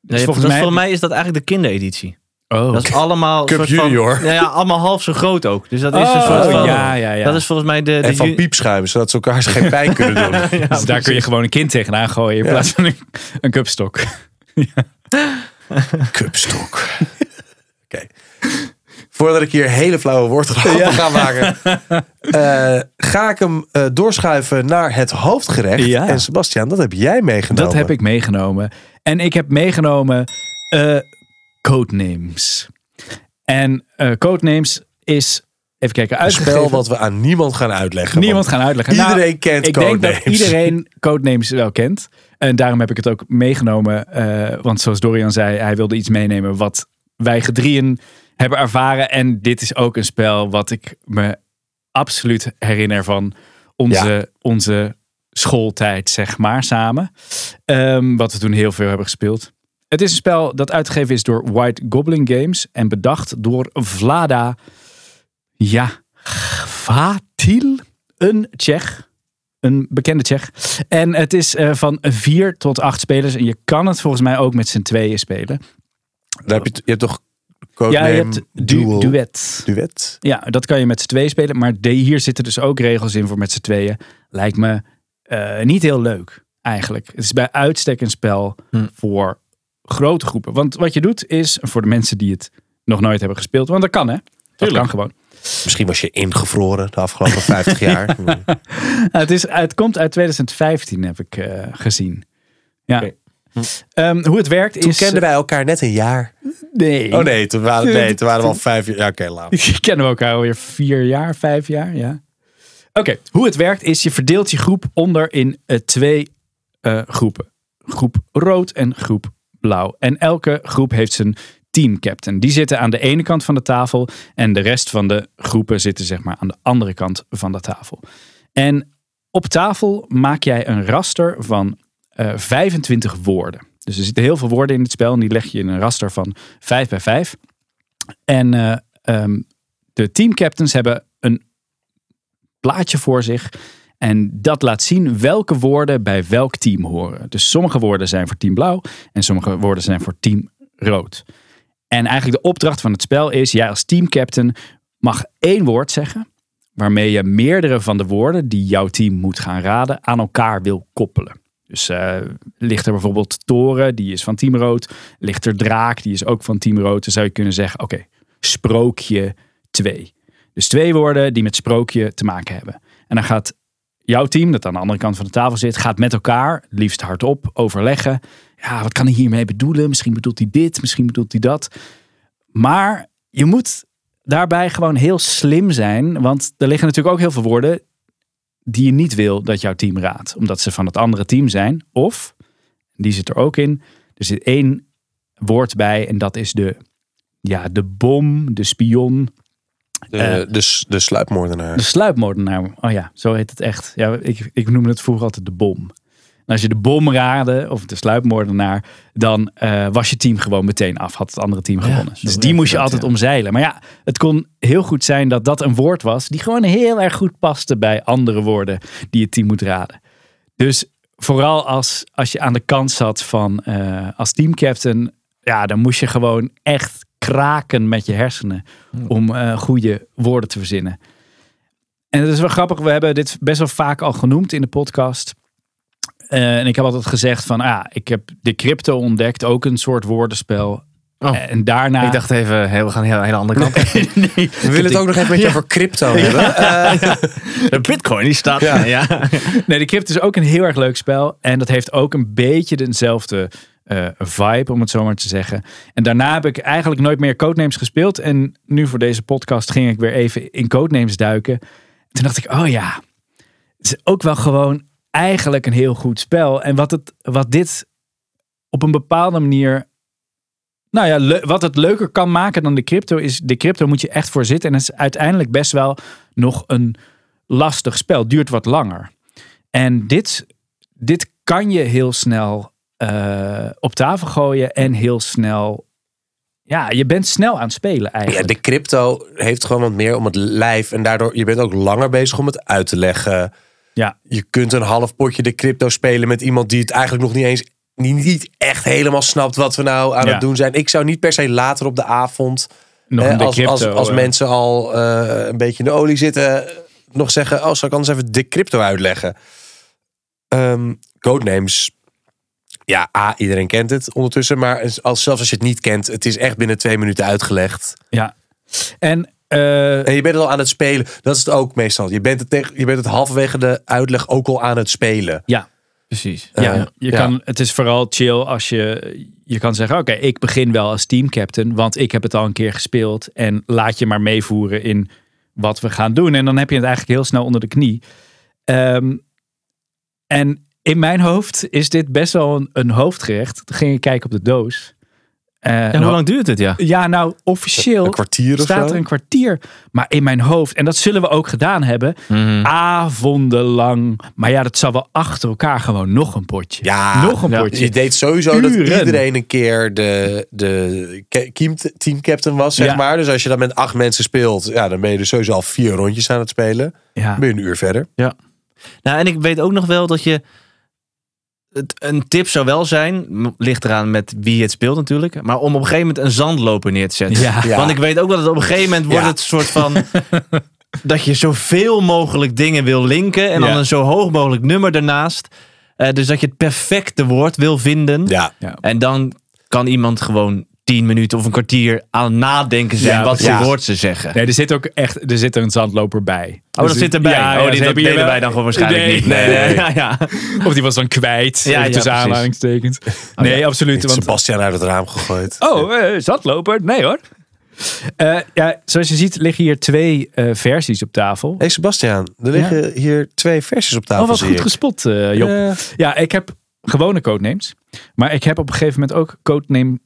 [SPEAKER 2] Dus
[SPEAKER 3] Nee,
[SPEAKER 2] volgens,
[SPEAKER 3] dat-
[SPEAKER 2] mij,
[SPEAKER 3] is dat eigenlijk de kindereditie.
[SPEAKER 2] Oh,
[SPEAKER 3] Dat is allemaal
[SPEAKER 1] Cup
[SPEAKER 3] soort van-
[SPEAKER 1] Junior.
[SPEAKER 3] ja, ja, allemaal half zo groot ook. Dus dat is
[SPEAKER 2] Oh,
[SPEAKER 3] een soort van...
[SPEAKER 2] ja, ja, ja.
[SPEAKER 3] Dat is volgens mij de... de
[SPEAKER 1] En van piepschuim, zodat ze elkaar geen pijn kunnen doen.
[SPEAKER 3] Ja,
[SPEAKER 2] dus daar kun je gewoon een kind tegenaan gooien in
[SPEAKER 1] Ja.
[SPEAKER 2] plaats van een, een cupstok.
[SPEAKER 1] Cupstok. Voordat ik hier hele flauwe woorden over ga maken, eh, ga ik hem eh, doorschuiven naar het hoofdgerecht.
[SPEAKER 2] Ja.
[SPEAKER 1] En Sebastian, dat heb jij meegenomen.
[SPEAKER 2] Dat heb ik meegenomen. En ik heb meegenomen eh Codenames. En Codenames is, even kijken,
[SPEAKER 1] Een
[SPEAKER 2] uitgegeven.
[SPEAKER 1] spel wat we aan niemand gaan uitleggen.
[SPEAKER 2] niemand gaan uitleggen. Nou,
[SPEAKER 1] Iedereen kent
[SPEAKER 2] ik denk
[SPEAKER 1] Codenames.
[SPEAKER 2] dat iedereen Codenames wel kent. En daarom heb ik het ook meegenomen. want zoals Dorian zei, hij wilde iets meenemen wat wij gedrieën hebben ervaren. En dit is ook een spel wat ik me absoluut herinner van onze, onze schooltijd, zeg maar, samen. Ehm, wat we toen heel veel hebben gespeeld. Het is een spel dat uitgegeven is door White Goblin Games en bedacht door Vlada ja, Vatil, een Tsjech. Een bekende Tsjech. En het is eh, van vier tot acht spelers. En je kan het volgens mij ook met z'n tweeën spelen.
[SPEAKER 1] Daar heb je, je hebt toch
[SPEAKER 2] ja,
[SPEAKER 1] codename
[SPEAKER 2] je hebt du- duet.
[SPEAKER 1] duet?
[SPEAKER 2] Ja, dat kan je met z'n tweeën spelen. Maar de, hier zitten dus ook regels in voor met z'n tweeën. Lijkt me eh, niet heel leuk, eigenlijk. Het is bij uitstek een spel
[SPEAKER 3] Hm.
[SPEAKER 2] voor grote groepen. Want wat je doet is, voor de mensen die het nog nooit hebben gespeeld. Want dat kan hè. Dat
[SPEAKER 3] Tuurlijk.
[SPEAKER 2] kan gewoon.
[SPEAKER 1] Misschien was je ingevroren de afgelopen 50 jaar.
[SPEAKER 2] het, is, het komt uit 2015, heb ik eh, gezien. Ja. Ehm, hoe het werkt
[SPEAKER 1] Toen
[SPEAKER 2] is...
[SPEAKER 1] kenden wij elkaar net een jaar.
[SPEAKER 2] Nee.
[SPEAKER 1] Oh nee, toen waren, nee, toen waren we al vijf jaar. Ja, oké, laat.
[SPEAKER 2] kennen we elkaar alweer vier jaar, vijf jaar, ja. Oké, hoe het werkt is, je verdeelt je groep onder in eh, twee eh, groepen. Groep rood en groep blauw. En elke groep heeft zijn teamcaptain. Die zitten aan de ene kant van de tafel en de rest van de groepen zitten zeg maar aan de andere kant van de tafel. En op tafel maak jij een raster van eh 25 woorden. Dus er zitten heel veel woorden in het spel en die leg je in een raster van 5 bij 5. En eh, ehm, de teamcaptains hebben een plaatje voor zich. En dat laat zien welke woorden bij welk team horen. Dus sommige woorden zijn voor team blauw en sommige woorden zijn voor team rood. En eigenlijk de opdracht van het spel is, jij als teamcaptain mag één woord zeggen. Waarmee je meerdere van de woorden die jouw team moet gaan raden aan elkaar wil koppelen. Dus eh, ligt er bijvoorbeeld toren, die is van team rood. Ligt er draak, die is ook van team rood. Dan zou je kunnen zeggen, oké, sprookje 2. Dus twee woorden die met sprookje te maken hebben. En dan gaat jouw team, dat aan de andere kant van de tafel zit, gaat met elkaar, liefst hardop, overleggen. Ja, wat kan hij hiermee bedoelen? Misschien bedoelt hij dit, misschien bedoelt hij dat. Maar je moet daarbij gewoon heel slim zijn, want er liggen natuurlijk ook heel veel woorden die je niet wil dat jouw team raadt. Omdat ze van het andere team zijn. Of, die zit er ook in, er zit één woord bij en dat is de, ja, de bom, de spion,
[SPEAKER 1] De,
[SPEAKER 2] Eh.
[SPEAKER 1] de, sluipmoordenaar.
[SPEAKER 2] de sluipmoordenaar. Oh ja, zo heet het echt. Ja, ik, ik noemde het vroeger altijd de bom. En als je de bom raadde, of de sluipmoordenaar, dan eh, was je team gewoon meteen af. Had het andere team gewonnen. dus die moest je
[SPEAKER 3] dat,
[SPEAKER 2] altijd
[SPEAKER 3] ja.
[SPEAKER 2] omzeilen. Maar ja, het kon heel goed zijn dat dat een woord was die gewoon heel erg goed paste bij andere woorden die het team moet raden. Dus vooral als, als je aan de kant zat van eh, als teamcaptain, ja, dan moest je gewoon echt kraken met je hersenen om eh, goede woorden te verzinnen. En het is wel grappig, we hebben dit best wel vaak al genoemd in de podcast. Eh, en ik heb altijd gezegd van, ah, ik heb de crypto ontdekt, ook een soort woordenspel.
[SPEAKER 3] Oh.
[SPEAKER 2] En daarna...
[SPEAKER 3] Ik dacht even, hey, we gaan een hele, andere kant.
[SPEAKER 2] nee,
[SPEAKER 1] We willen het ook nog even met je over crypto hebben. Eh,
[SPEAKER 3] De bitcoin die staat.
[SPEAKER 1] Ja.
[SPEAKER 2] Nee, de Crypt is ook een heel erg leuk spel. En dat heeft ook een beetje dezelfde eh, vibe, om het zo maar te zeggen. En daarna heb ik eigenlijk nooit meer Codenames gespeeld. En nu voor deze podcast ging ik weer even in Codenames duiken. Toen dacht ik, oh ja, het is ook wel gewoon eigenlijk een heel goed spel. En wat, het, wat dit op een bepaalde manier... Nou ja, wat het leuker kan maken dan de crypto is... De crypto moet je echt voor zitten. En het is uiteindelijk best wel nog een lastig spel. Duurt wat langer. En dit, dit kan je heel snel eh, op tafel gooien en heel snel. Ja, je bent snel aan het spelen
[SPEAKER 1] ja,
[SPEAKER 2] eigenlijk.
[SPEAKER 1] de crypto heeft gewoon wat meer om het lijf. En daardoor, je bent ook langer bezig om het uit te leggen.
[SPEAKER 2] Ja.
[SPEAKER 1] Je kunt een half potje de crypto spelen met iemand die het eigenlijk nog niet eens... Die niet echt helemaal snapt wat we nou aan
[SPEAKER 2] Ja.
[SPEAKER 1] het doen zijn. Ik zou niet per se later op de avond...
[SPEAKER 2] Nog
[SPEAKER 1] hè, als, als, als
[SPEAKER 2] eh,
[SPEAKER 1] mensen al eh, een beetje in de olie zitten... nog zeggen, oh, zal ik anders even de crypto uitleggen? Ehm Codenames... Ja, A, iedereen kent het ondertussen. Maar als, zelfs als je het niet kent, het is echt binnen twee minuten uitgelegd.
[SPEAKER 2] Ja. En eh,
[SPEAKER 1] En je bent het al aan het spelen. Dat is het ook meestal. Je bent het, tegen, je bent het halverwege de uitleg ook al aan het spelen.
[SPEAKER 2] ja,
[SPEAKER 3] Precies.
[SPEAKER 2] ja,
[SPEAKER 1] Eh,
[SPEAKER 2] je
[SPEAKER 1] ja.
[SPEAKER 2] Kan, het is vooral chill als je, je kan zeggen: Oké, ik begin wel als teamcaptain, want ik heb het al een keer gespeeld. En laat je maar meevoeren in wat we gaan doen. En dan heb je het eigenlijk heel snel onder de knie. Ehm, en in mijn hoofd is dit best wel een, een hoofdgerecht. Toen ging ik kijken op de doos. Eh,
[SPEAKER 3] Ja, hoe
[SPEAKER 2] nou,
[SPEAKER 3] lang duurt het? Ja.
[SPEAKER 2] ja, nou, officieel
[SPEAKER 1] Een kwartier of
[SPEAKER 2] staat
[SPEAKER 1] zo.
[SPEAKER 2] er een kwartier. Maar in mijn hoofd, en dat zullen we ook gedaan hebben,
[SPEAKER 3] Mhm.
[SPEAKER 2] avondenlang. Maar ja, dat zal wel achter elkaar gewoon nog een potje.
[SPEAKER 1] Ja,
[SPEAKER 2] nog een
[SPEAKER 3] ja,
[SPEAKER 2] potje.
[SPEAKER 1] Je deed sowieso dat iedereen een keer de, de teamcaptain was, zeg
[SPEAKER 2] Ja.
[SPEAKER 1] maar. Dus als je dan met acht mensen speelt, ja, dan ben je dus sowieso al vier rondjes aan het spelen.
[SPEAKER 2] Ja.
[SPEAKER 1] Dan ben je een uur verder.
[SPEAKER 3] Nou, en ik weet ook nog wel dat je. Het, een tip zou wel zijn, ligt eraan met wie het speelt natuurlijk, maar om op een gegeven moment een zandloper neer te zetten.
[SPEAKER 2] Ja.
[SPEAKER 1] Ja.
[SPEAKER 3] Want ik weet ook wel dat op een gegeven moment wordt
[SPEAKER 1] Ja.
[SPEAKER 3] het een soort van. dat je zoveel mogelijk dingen wil linken en dan een zo hoog mogelijk nummer ernaast. Eh, dus dat je het perfecte woord wil vinden.
[SPEAKER 1] Ja,
[SPEAKER 3] En dan kan iemand gewoon tien minuten of een kwartier aan het nadenken zijn
[SPEAKER 2] Ja,
[SPEAKER 3] wat voor
[SPEAKER 1] precies.
[SPEAKER 3] woord ze zeggen.
[SPEAKER 2] Nee, er zit ook echt er zit er een zandloper bij.
[SPEAKER 3] Oh, dat zit erbij.
[SPEAKER 2] Ja,
[SPEAKER 3] oh,
[SPEAKER 2] ja,
[SPEAKER 3] die
[SPEAKER 2] ze
[SPEAKER 3] dat deden
[SPEAKER 2] wel-
[SPEAKER 3] wij dan gewoon waarschijnlijk
[SPEAKER 2] Nee,
[SPEAKER 3] niet.
[SPEAKER 2] nee, nee.
[SPEAKER 3] Ja, ja.
[SPEAKER 2] Of die was dan kwijt.
[SPEAKER 3] Ja,
[SPEAKER 2] Ja,
[SPEAKER 3] ja,
[SPEAKER 2] tussen aanhalingstekens. nee, absoluut. Want,
[SPEAKER 1] Sebastian uit het raam gegooid.
[SPEAKER 2] oh, eh, zandloper? Nee hoor. Eh, ja, zoals je ziet liggen hier twee eh, versies op tafel.
[SPEAKER 1] hey Sebastian, er liggen hier twee versies op tafel.
[SPEAKER 2] Oh, wat goed
[SPEAKER 1] ik.
[SPEAKER 2] gespot, eh, Job. Ja, ik heb gewone codenames. Maar ik heb op een gegeven moment ook codename,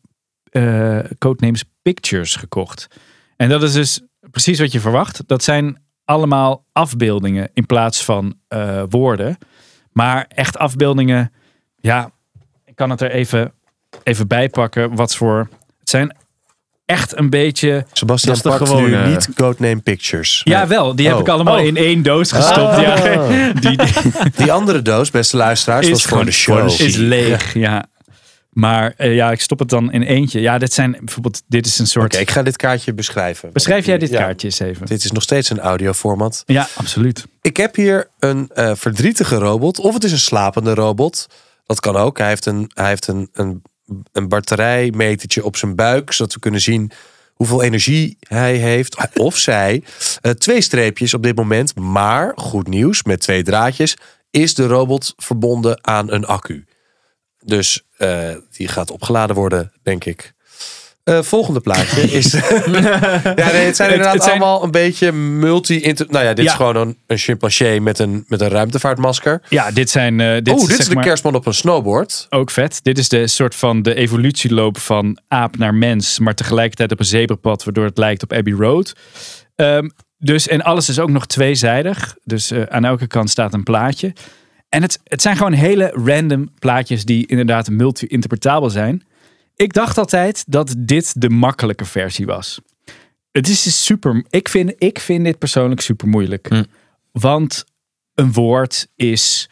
[SPEAKER 2] eh, codenames pictures gekocht. En dat is dus precies wat je verwacht. Dat zijn allemaal afbeeldingen in plaats van eh, woorden. Maar echt afbeeldingen. Ja, ik kan het er even, even bij pakken. Wat voor. Het zijn echt een beetje.
[SPEAKER 1] Sebastian
[SPEAKER 3] Dat is
[SPEAKER 1] pakt
[SPEAKER 3] gewoon,
[SPEAKER 1] nu niet Codename Pictures.
[SPEAKER 2] Ja, wel. Die heb
[SPEAKER 1] Oh.
[SPEAKER 2] ik allemaal
[SPEAKER 3] Oh.
[SPEAKER 2] in één doos gestopt.
[SPEAKER 1] Ah.
[SPEAKER 2] Ja. Die, die
[SPEAKER 1] Die andere doos, beste luisteraars, was voor de show.
[SPEAKER 2] is leeg, ja. Maar eh, ja, ik stop het dan in eentje. Ja, dit zijn bijvoorbeeld, dit is een soort.
[SPEAKER 1] Oké, ik ga dit kaartje beschrijven.
[SPEAKER 2] Beschrijf jij dit
[SPEAKER 1] Ja,
[SPEAKER 2] kaartje eens even?
[SPEAKER 1] Dit is nog steeds een audioformat.
[SPEAKER 2] Ja, absoluut.
[SPEAKER 1] Ik heb hier een eh, verdrietige robot. Of het is een slapende robot. Dat kan ook. Hij heeft een, hij heeft een, een, een batterijmetertje op zijn buik. Zodat we kunnen zien hoeveel energie hij heeft. Of zij. Eh, twee streepjes op dit moment. Maar, goed nieuws, met twee draadjes... is de robot verbonden aan een accu. Dus eh, die gaat opgeladen worden, denk ik. Eh, volgende plaatje is. ja, nee, het zijn inderdaad
[SPEAKER 2] het zijn-
[SPEAKER 1] allemaal een beetje multi. Nou ja, dit
[SPEAKER 2] Ja.
[SPEAKER 1] is gewoon een, een chimpansee met een, met een ruimtevaartmasker.
[SPEAKER 2] Ja, dit zijn... eh, dit
[SPEAKER 1] Oeh, dit
[SPEAKER 2] zeg
[SPEAKER 1] is de
[SPEAKER 2] maar-
[SPEAKER 1] kerstman op een snowboard.
[SPEAKER 2] Ook vet. Dit is de soort van de evolutieloop van aap naar mens, maar tegelijkertijd op een zebrapad, waardoor het lijkt op Abbey Road. Ehm, dus, en alles is ook nog tweezijdig. Dus aan elke kant staat een plaatje. En het, het zijn gewoon hele random plaatjes die inderdaad multi-interpretabel zijn. Ik dacht altijd dat dit de makkelijke versie was. Het is dus super. Ik vind, ik vind dit persoonlijk super moeilijk.
[SPEAKER 3] Hm.
[SPEAKER 2] Want een woord is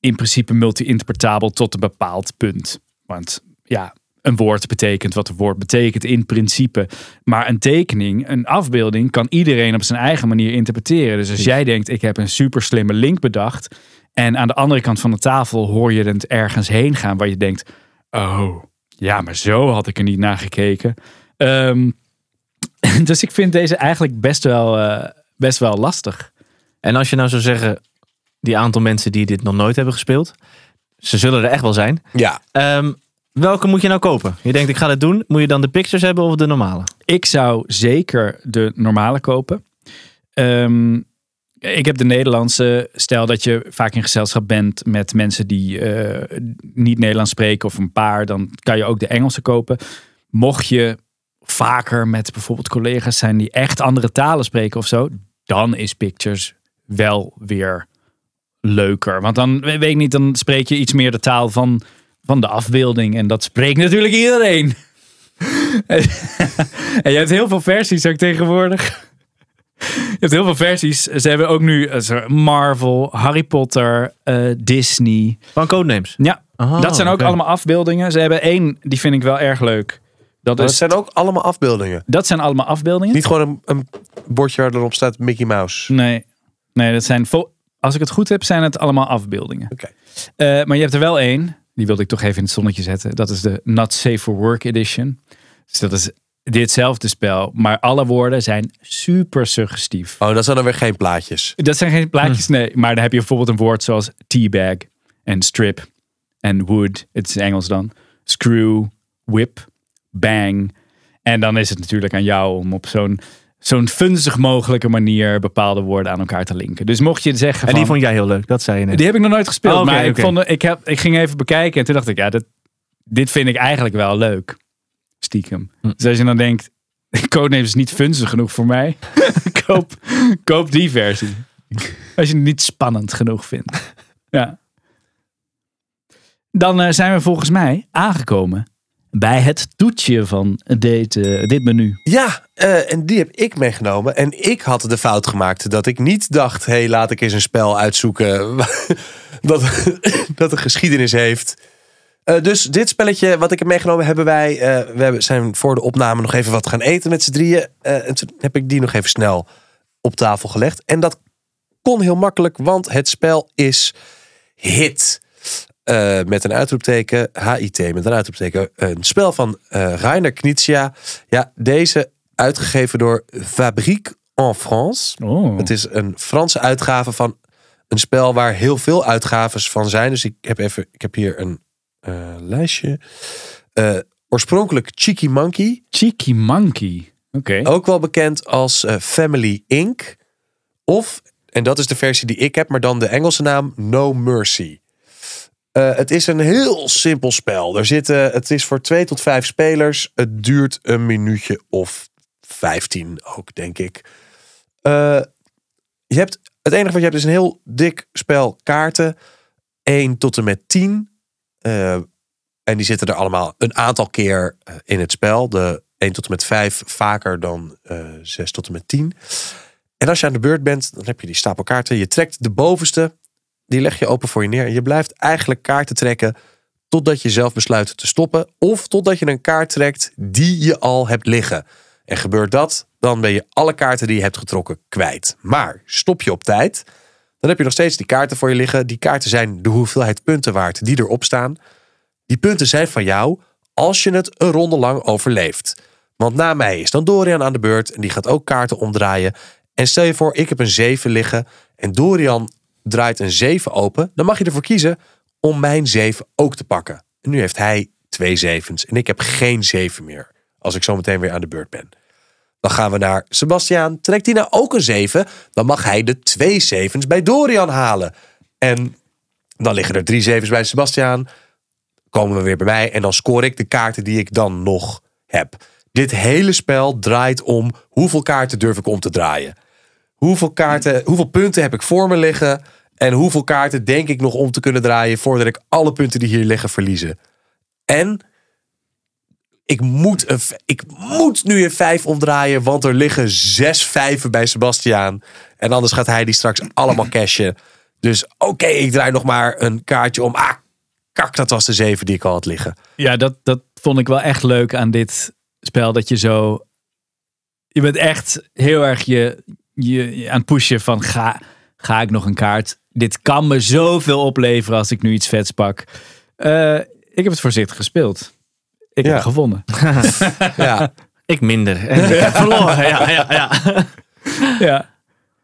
[SPEAKER 2] in principe multi-interpretabel tot een bepaald punt. Want ja, een woord betekent wat een woord betekent in principe. Maar een tekening, een afbeelding, kan iedereen op zijn eigen manier interpreteren. Dus als jij denkt, ik heb een super slimme link bedacht. En aan de andere kant van de tafel hoor je het ergens heen gaan waar je denkt, oh, ja, maar zo had ik er niet naar gekeken. Ehm, dus ik vind deze eigenlijk best wel, eh, best wel lastig.
[SPEAKER 3] En als je nou zou zeggen, die aantal mensen die dit nog nooit hebben gespeeld, ze zullen er echt wel zijn.
[SPEAKER 1] Ja.
[SPEAKER 3] Ehm, welke moet je nou kopen? Je denkt, ik ga dit doen. Moet je dan de pictures hebben of de normale?
[SPEAKER 2] Ik zou zeker de normale kopen. Ehm, ik heb de Nederlandse. Stel dat je vaak in gezelschap bent met mensen die eh, niet Nederlands spreken of een paar, dan kan je ook de Engelse kopen. Mocht je vaker met bijvoorbeeld collega's zijn die echt andere talen spreken of zo, dan is Pictures wel weer leuker. Want dan weet ik niet, dan spreek je iets meer de taal van, van de afbeelding. En dat spreekt natuurlijk iedereen. en je hebt heel veel versies ook tegenwoordig. Je hebt heel veel versies. Ze hebben ook nu eh, Marvel, Harry Potter, eh, Disney.
[SPEAKER 3] Van Codenames.
[SPEAKER 2] Ja, dat zijn ook allemaal afbeeldingen. Ze hebben één, die vind ik wel erg leuk. Dat,
[SPEAKER 1] Dat
[SPEAKER 2] is,
[SPEAKER 1] zijn ook allemaal afbeeldingen.
[SPEAKER 2] dat zijn allemaal afbeeldingen.
[SPEAKER 1] Niet gewoon een, een bordje waar erop staat Mickey Mouse.
[SPEAKER 2] Nee, nee dat zijn, als ik het goed heb, zijn het allemaal afbeeldingen.
[SPEAKER 1] Oké.
[SPEAKER 2] Eh, maar je hebt er wel één, die wilde ik toch even in het zonnetje zetten. Dat is de Not Safe for Work Edition. Dus dat is ditzelfde spel, maar alle woorden zijn super suggestief.
[SPEAKER 1] Oh, dat zijn dan weer geen plaatjes.
[SPEAKER 2] Dat zijn geen plaatjes, nee. Maar dan heb je bijvoorbeeld een woord zoals teabag en strip en wood. Het is Engels dan. Screw, whip, bang. En dan is het natuurlijk aan jou om op zo'n zo'n funzig mogelijke manier bepaalde woorden aan elkaar te linken. Dus mocht je zeggen
[SPEAKER 3] En die
[SPEAKER 2] van,
[SPEAKER 3] vond jij heel leuk, dat zei je net.
[SPEAKER 2] die heb ik nog nooit gespeeld.
[SPEAKER 3] Oh,
[SPEAKER 2] maar ik, vond, ik, heb, ik ging even bekijken en toen dacht ik, ja, dat, dit vind ik eigenlijk wel leuk. Stiekem.
[SPEAKER 3] Hm.
[SPEAKER 2] Dus als je dan denkt, Codenames is niet funzig genoeg voor mij. koop, koop die versie. Als je het niet spannend genoeg vindt. Ja. Dan eh, zijn we volgens mij aangekomen bij het toetje van dit, eh, dit menu.
[SPEAKER 1] Ja, eh, en die heb ik meegenomen. En ik had de fout gemaakt dat ik niet dacht... hé, hey, laat ik eens een spel uitzoeken... dat, dat een geschiedenis heeft. Eh, dus dit spelletje wat ik heb meegenomen... hebben wij... we hebben, zijn voor de opname nog even wat gaan eten met z'n drieën. En toen heb ik die nog even snel op tafel gelegd. En dat kon heel makkelijk, want het spel is Hit. Eh, met een uitroepteken, HIT met een uitroepteken. Een spel van eh Rainer Knizia. Ja, deze uitgegeven door Fabrique en France.
[SPEAKER 2] Oh.
[SPEAKER 1] Het is een Franse uitgave van een spel waar heel veel uitgaves van zijn. Dus ik heb, even, ik heb hier een eh, lijstje. Oorspronkelijk Cheeky Monkey.
[SPEAKER 2] Cheeky Monkey. Oké.
[SPEAKER 1] Ook wel bekend als Family Inc. Of, en dat is de versie die ik heb, maar dan de Engelse naam No Mercy. Eh, het is een heel simpel spel. Er zitten, het is voor twee tot vijf spelers. Het duurt een minuutje of vijftien ook, denk ik. Eh, je hebt, het enige wat je hebt is een heel dik spel kaarten. 1 tot en met 10. Eh, en die zitten er allemaal een aantal keer in het spel. De 1 tot en met 5 vaker dan 6 tot en met 10. En als je aan de beurt bent, dan heb je die stapel kaarten. Je trekt de bovenste, die leg je open voor je neer. En je blijft eigenlijk kaarten trekken totdat je zelf besluit te stoppen. Of totdat je een kaart trekt die je al hebt liggen. En gebeurt dat, dan ben je alle kaarten die je hebt getrokken kwijt. Maar stop je op tijd, dan heb je nog steeds die kaarten voor je liggen. Die kaarten zijn de hoeveelheid punten waard die erop staan. Die punten zijn van jou als je het een ronde lang overleeft. Want na mij is dan Dorian aan de beurt en die gaat ook kaarten omdraaien. En stel je voor, ik heb een 7 liggen en Dorian draait een 7 open. Dan mag je ervoor kiezen om mijn 7 ook te pakken. En nu heeft hij twee zevens en ik heb geen 7 meer. Als ik zo meteen weer aan de beurt ben. Dan gaan we naar Sebastiaan. Trekt hij nou ook een 7, dan mag hij de twee zevens bij Dorian halen. En dan liggen er drie zevens bij Sebastiaan. Komen we weer bij mij en dan scoor ik de kaarten die ik dan nog heb. Dit hele spel draait om hoeveel kaarten durf ik om te draaien. Hoeveel, kaarten, hoeveel punten heb ik voor me liggen? En hoeveel kaarten denk ik nog om te kunnen draaien voordat ik alle punten die hier liggen verliezen? En ik moet, een, ik moet nu een vijf omdraaien, want er liggen zes vijven bij Sebastiaan. En anders gaat hij die straks allemaal cashen. Dus oké, ik draai nog maar een kaartje om. Ah, kak, dat was de zeven die ik al had liggen.
[SPEAKER 2] Ja, dat, dat vond ik wel echt leuk aan dit spel. Dat je zo. Je bent echt heel erg je, je, je aan het pushen van ga, ga ik nog een kaart. Dit kan me zoveel opleveren als ik nu iets vets pak. Eh, ik heb het voorzichtig gespeeld. Ik
[SPEAKER 1] Ja.
[SPEAKER 2] heb gewonnen.
[SPEAKER 1] Ja,
[SPEAKER 3] Ik minder. En ik heb verloren. Ja, ja, ja.
[SPEAKER 2] Ja.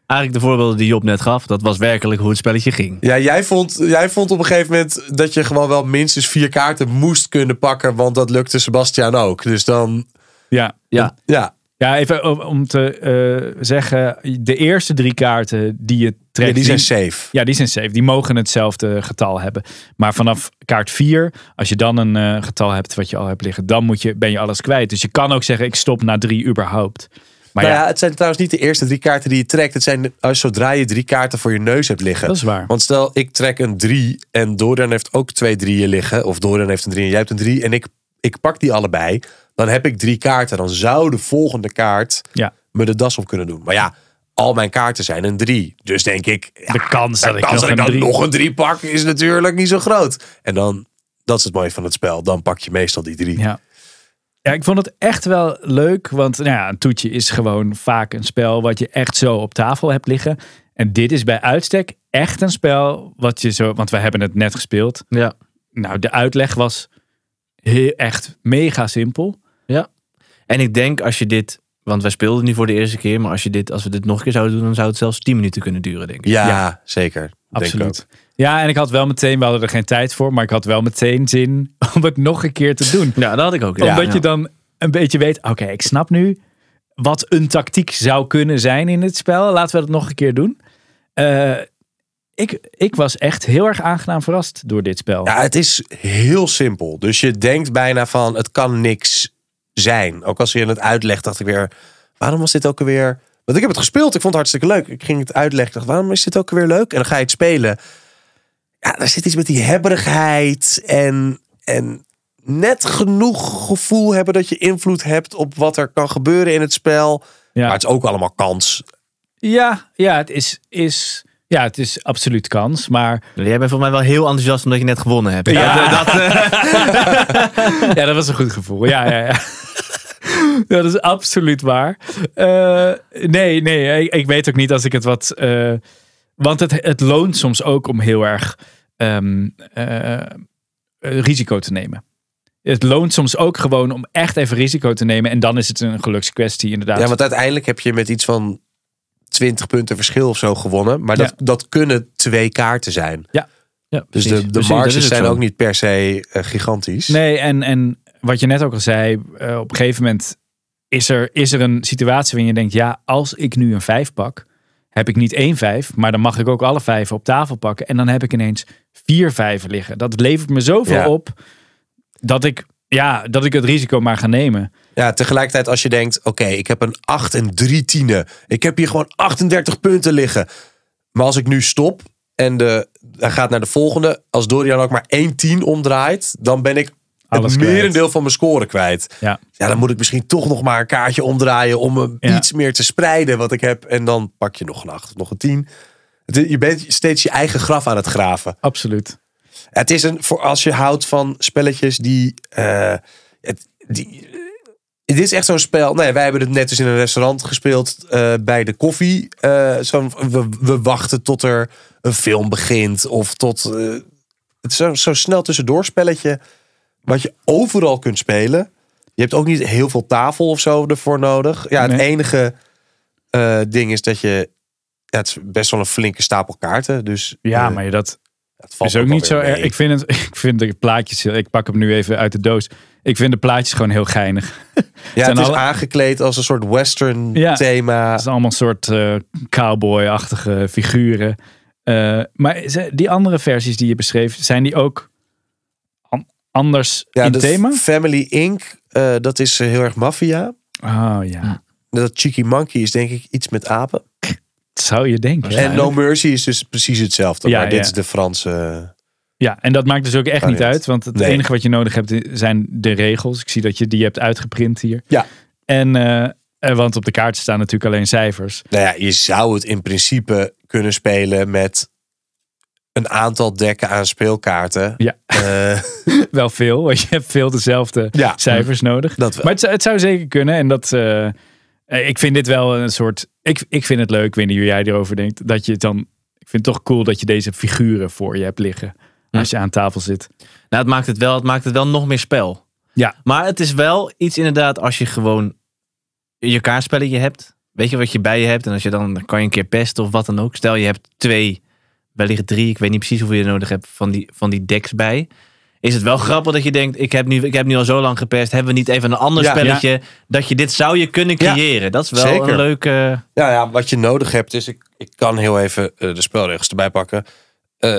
[SPEAKER 3] Eigenlijk de voorbeelden die Job net gaf, dat was werkelijk hoe het spelletje ging.
[SPEAKER 1] ja jij, vond, jij vond op een gegeven moment dat je gewoon wel minstens vier kaarten moest kunnen pakken. Want dat lukte Sebastiaan ook. Dus dan,
[SPEAKER 2] Ja.
[SPEAKER 3] Ja,
[SPEAKER 1] ja.
[SPEAKER 2] Ja, even om- te eh, zeggen, de eerste drie kaarten die je trekt,
[SPEAKER 1] ja die zijn safe.
[SPEAKER 2] Ja, die zijn safe. Die mogen hetzelfde getal hebben. Maar vanaf kaart 4, als je dan een eh, getal hebt wat je al hebt liggen, dan moet je, ben je alles kwijt. Dus je kan ook zeggen, ik stop na drie überhaupt. Maar
[SPEAKER 1] nou ja,
[SPEAKER 2] ja,
[SPEAKER 1] het zijn trouwens niet de eerste drie kaarten die je trekt. Het zijn als zodra je drie kaarten voor je neus hebt liggen.
[SPEAKER 2] dat is waar.
[SPEAKER 1] Want stel, ik trek een 3 en Dorian heeft ook twee drieën liggen. Of Dorian heeft een 3 en jij hebt een 3. En ik, ik pak die allebei. Dan heb ik drie kaarten. Dan zou de volgende kaart
[SPEAKER 2] Ja.
[SPEAKER 1] me de das op kunnen doen. Maar ja, al mijn kaarten zijn een 3. Dus denk ik, ja,
[SPEAKER 2] De kans dat
[SPEAKER 1] de
[SPEAKER 2] ik nog
[SPEAKER 1] dat ik
[SPEAKER 2] een
[SPEAKER 1] dan
[SPEAKER 2] drie-
[SPEAKER 1] nog een 3 pak is natuurlijk niet zo groot. En dan, dat is het mooie van het spel. Dan pak je meestal die 3.
[SPEAKER 2] Ja. Ja, ik vond het echt wel leuk. Want nou ja, een toetje is gewoon vaak een spel wat je echt zo op tafel hebt liggen. En dit is bij uitstek echt een spel wat je zo... Want we hebben het net gespeeld.
[SPEAKER 3] ja.
[SPEAKER 2] Nou, de uitleg was heel, echt mega simpel.
[SPEAKER 3] En ik denk als je dit, want wij speelden nu voor de eerste keer, maar als, je dit, als we dit nog een keer zouden doen, dan zou het zelfs 10 minuten kunnen duren, denk ik.
[SPEAKER 1] Ja,
[SPEAKER 2] Ja.
[SPEAKER 1] zeker. Denk ik ook.
[SPEAKER 2] Absoluut. Ja, en ik had wel meteen, we hadden er geen tijd voor, maar ik had wel meteen zin om het nog een keer te doen.
[SPEAKER 3] Ja, dat had ik ook.
[SPEAKER 2] Omdat
[SPEAKER 3] ja.
[SPEAKER 2] je dan een beetje weet, oké, ik snap nu wat een tactiek zou kunnen zijn in het spel. Laten we dat nog een keer doen. Eh, ik, ik was echt heel erg aangenaam verrast door dit spel.
[SPEAKER 1] Ja, het is heel simpel. Dus je denkt bijna van, het kan niks zijn. Ook als je het uitlegt, dacht ik weer, waarom was dit ook alweer... Want ik heb het gespeeld, ik vond het hartstikke leuk. Ik ging het uitleggen, dacht, waarom is dit ook alweer leuk? En dan ga je het spelen. Ja, er zit iets met die hebberigheid en, en net genoeg gevoel hebben dat je invloed hebt op wat er kan gebeuren in het spel.
[SPEAKER 2] Ja.
[SPEAKER 1] Maar het is ook allemaal kans.
[SPEAKER 2] Ja, ja, het is, is, ja, het is absoluut kans. Maar
[SPEAKER 3] Jij bent voor mij wel heel enthousiast omdat je net gewonnen hebt.
[SPEAKER 2] Ja.
[SPEAKER 3] Dat, dat, eh,
[SPEAKER 2] ja, dat was een goed gevoel. Ja, ja, ja. Ja, dat is absoluut waar. Eh, nee, nee, ik, ik weet ook niet als ik het wat. eh, want het, het loont soms ook om heel erg ehm, eh, risico te nemen. Het loont soms ook gewoon om echt even risico te nemen. En dan is het een gelukskwestie, inderdaad.
[SPEAKER 1] Ja, want uiteindelijk heb je met iets van 20 punten verschil of zo gewonnen. Maar dat,
[SPEAKER 2] Ja.
[SPEAKER 1] dat kunnen twee kaarten zijn.
[SPEAKER 2] ja,
[SPEAKER 1] Dus
[SPEAKER 2] precies.
[SPEAKER 1] de, de
[SPEAKER 3] Precies,
[SPEAKER 1] marges zijn ook niet per se gigantisch.
[SPEAKER 2] Nee, en, en wat je net ook al zei, eh, op een gegeven moment is er, is er een situatie waarin je denkt, ja, als ik nu een vijf pak, heb ik niet één vijf, maar dan mag ik ook alle vijven op tafel pakken. En dan heb ik ineens vier vijven liggen. Dat levert me zoveel
[SPEAKER 1] Ja.
[SPEAKER 2] op dat ik, ja, dat ik het risico maar ga nemen.
[SPEAKER 1] Ja, tegelijkertijd als je denkt, oké, ik heb een 8 en 3 tienen. Ik heb hier gewoon 38 punten liggen. Maar als ik nu stop en de, hij gaat naar de volgende. Als Dorian ook maar 1 10 omdraait, dan ben ik
[SPEAKER 2] Alles
[SPEAKER 1] het
[SPEAKER 2] kwijt.
[SPEAKER 1] merendeel van mijn score kwijt.
[SPEAKER 2] Ja.
[SPEAKER 1] Ja, dan moet ik misschien toch nog maar een kaartje omdraaien om
[SPEAKER 2] Ja.
[SPEAKER 1] iets meer te spreiden wat ik heb. En dan pak je nog een 8 of nog een 10. Het- Je bent steeds je eigen graf aan het graven.
[SPEAKER 2] Absoluut.
[SPEAKER 1] Het is een, voor als je houdt van spelletjes die. eh, het, die dit is echt zo'n spel. Nee, wij hebben het net dus in een restaurant gespeeld eh, bij de koffie. Eh, zo, we, we wachten tot er een film begint. Of tot. eh, het is zo, zo snel tussendoor spelletje. Wat je overal kunt spelen. Je hebt ook niet heel veel tafel of zo ervoor nodig. Ja, het
[SPEAKER 2] Nee.
[SPEAKER 1] enige eh, ding is dat je. Ja, het is best wel een flinke stapel kaarten. Dus
[SPEAKER 2] Ja,
[SPEAKER 1] eh,
[SPEAKER 2] maar dat,
[SPEAKER 1] Het valt
[SPEAKER 2] is ook niet zo erg. Ik vind, het, ik vind de plaatjes, ik pak hem nu even uit de doos. Ik vind de plaatjes gewoon heel geinig.
[SPEAKER 1] Ja, het is
[SPEAKER 2] alle-
[SPEAKER 1] aangekleed als een soort western
[SPEAKER 2] Ja.
[SPEAKER 1] thema.
[SPEAKER 2] Het is allemaal een soort eh, cowboy-achtige figuren. Maar die andere versies die je beschreef, zijn die ook anders
[SPEAKER 1] Ja,
[SPEAKER 2] in
[SPEAKER 1] de
[SPEAKER 2] thema?
[SPEAKER 1] Family Inc., eh, dat is eh, heel erg maffia.
[SPEAKER 2] Oh ja,
[SPEAKER 1] Dat Cheeky Monkey is denk ik iets met apen.
[SPEAKER 2] dat zou je denken.
[SPEAKER 1] En No Mercy is dus precies hetzelfde.
[SPEAKER 2] Ja,
[SPEAKER 1] maar dit
[SPEAKER 2] ja.
[SPEAKER 1] is de Franse...
[SPEAKER 2] Ja, en dat maakt dus ook echt niet uit. Want het
[SPEAKER 1] Nee.
[SPEAKER 2] enige wat je nodig hebt zijn de regels. Ik zie dat je die hebt uitgeprint hier.
[SPEAKER 1] Ja.
[SPEAKER 2] En, eh, eh, want op de kaart staan natuurlijk alleen cijfers.
[SPEAKER 1] Nou ja, je zou het in principe kunnen spelen met een aantal dekken aan speelkaarten.
[SPEAKER 2] Ja.
[SPEAKER 1] Eh,
[SPEAKER 2] Wel veel, want je hebt veel dezelfde
[SPEAKER 1] Ja.
[SPEAKER 2] cijfers nodig.
[SPEAKER 1] dat wel.
[SPEAKER 2] Maar het, zou- het zou zeker kunnen. En dat, eh, eh, ik vind dit wel een soort. Ik, ik vind het leuk, ik weet niet hoe jij erover denkt. Dat je het dan. Ik vind het toch cool dat je deze figuren voor je hebt liggen. Als je aan tafel zit.
[SPEAKER 3] Nou, het maakt het wel, het maakt het wel nog meer spel.
[SPEAKER 2] Ja.
[SPEAKER 3] Maar het is wel iets inderdaad als je gewoon je kaartspelletje hebt. Weet je wat je bij je hebt. En als je dan, dan kan je een keer pesten of wat dan ook. Stel je hebt twee, wellicht drie. Ik weet niet precies hoeveel je nodig hebt van die, van die decks bij. Is het wel grappig dat je denkt, ik heb nu, ik heb nu al zo lang gepest. Hebben we niet even een ander
[SPEAKER 1] Ja.
[SPEAKER 3] spelletje. Dat je dit zou je kunnen
[SPEAKER 1] Ja.
[SPEAKER 3] creëren. Dat is wel
[SPEAKER 1] Zeker.
[SPEAKER 3] een leuke...
[SPEAKER 1] Nou ja, wat je nodig hebt is, ik, ik kan heel even eh, de spelregels erbij pakken. Eh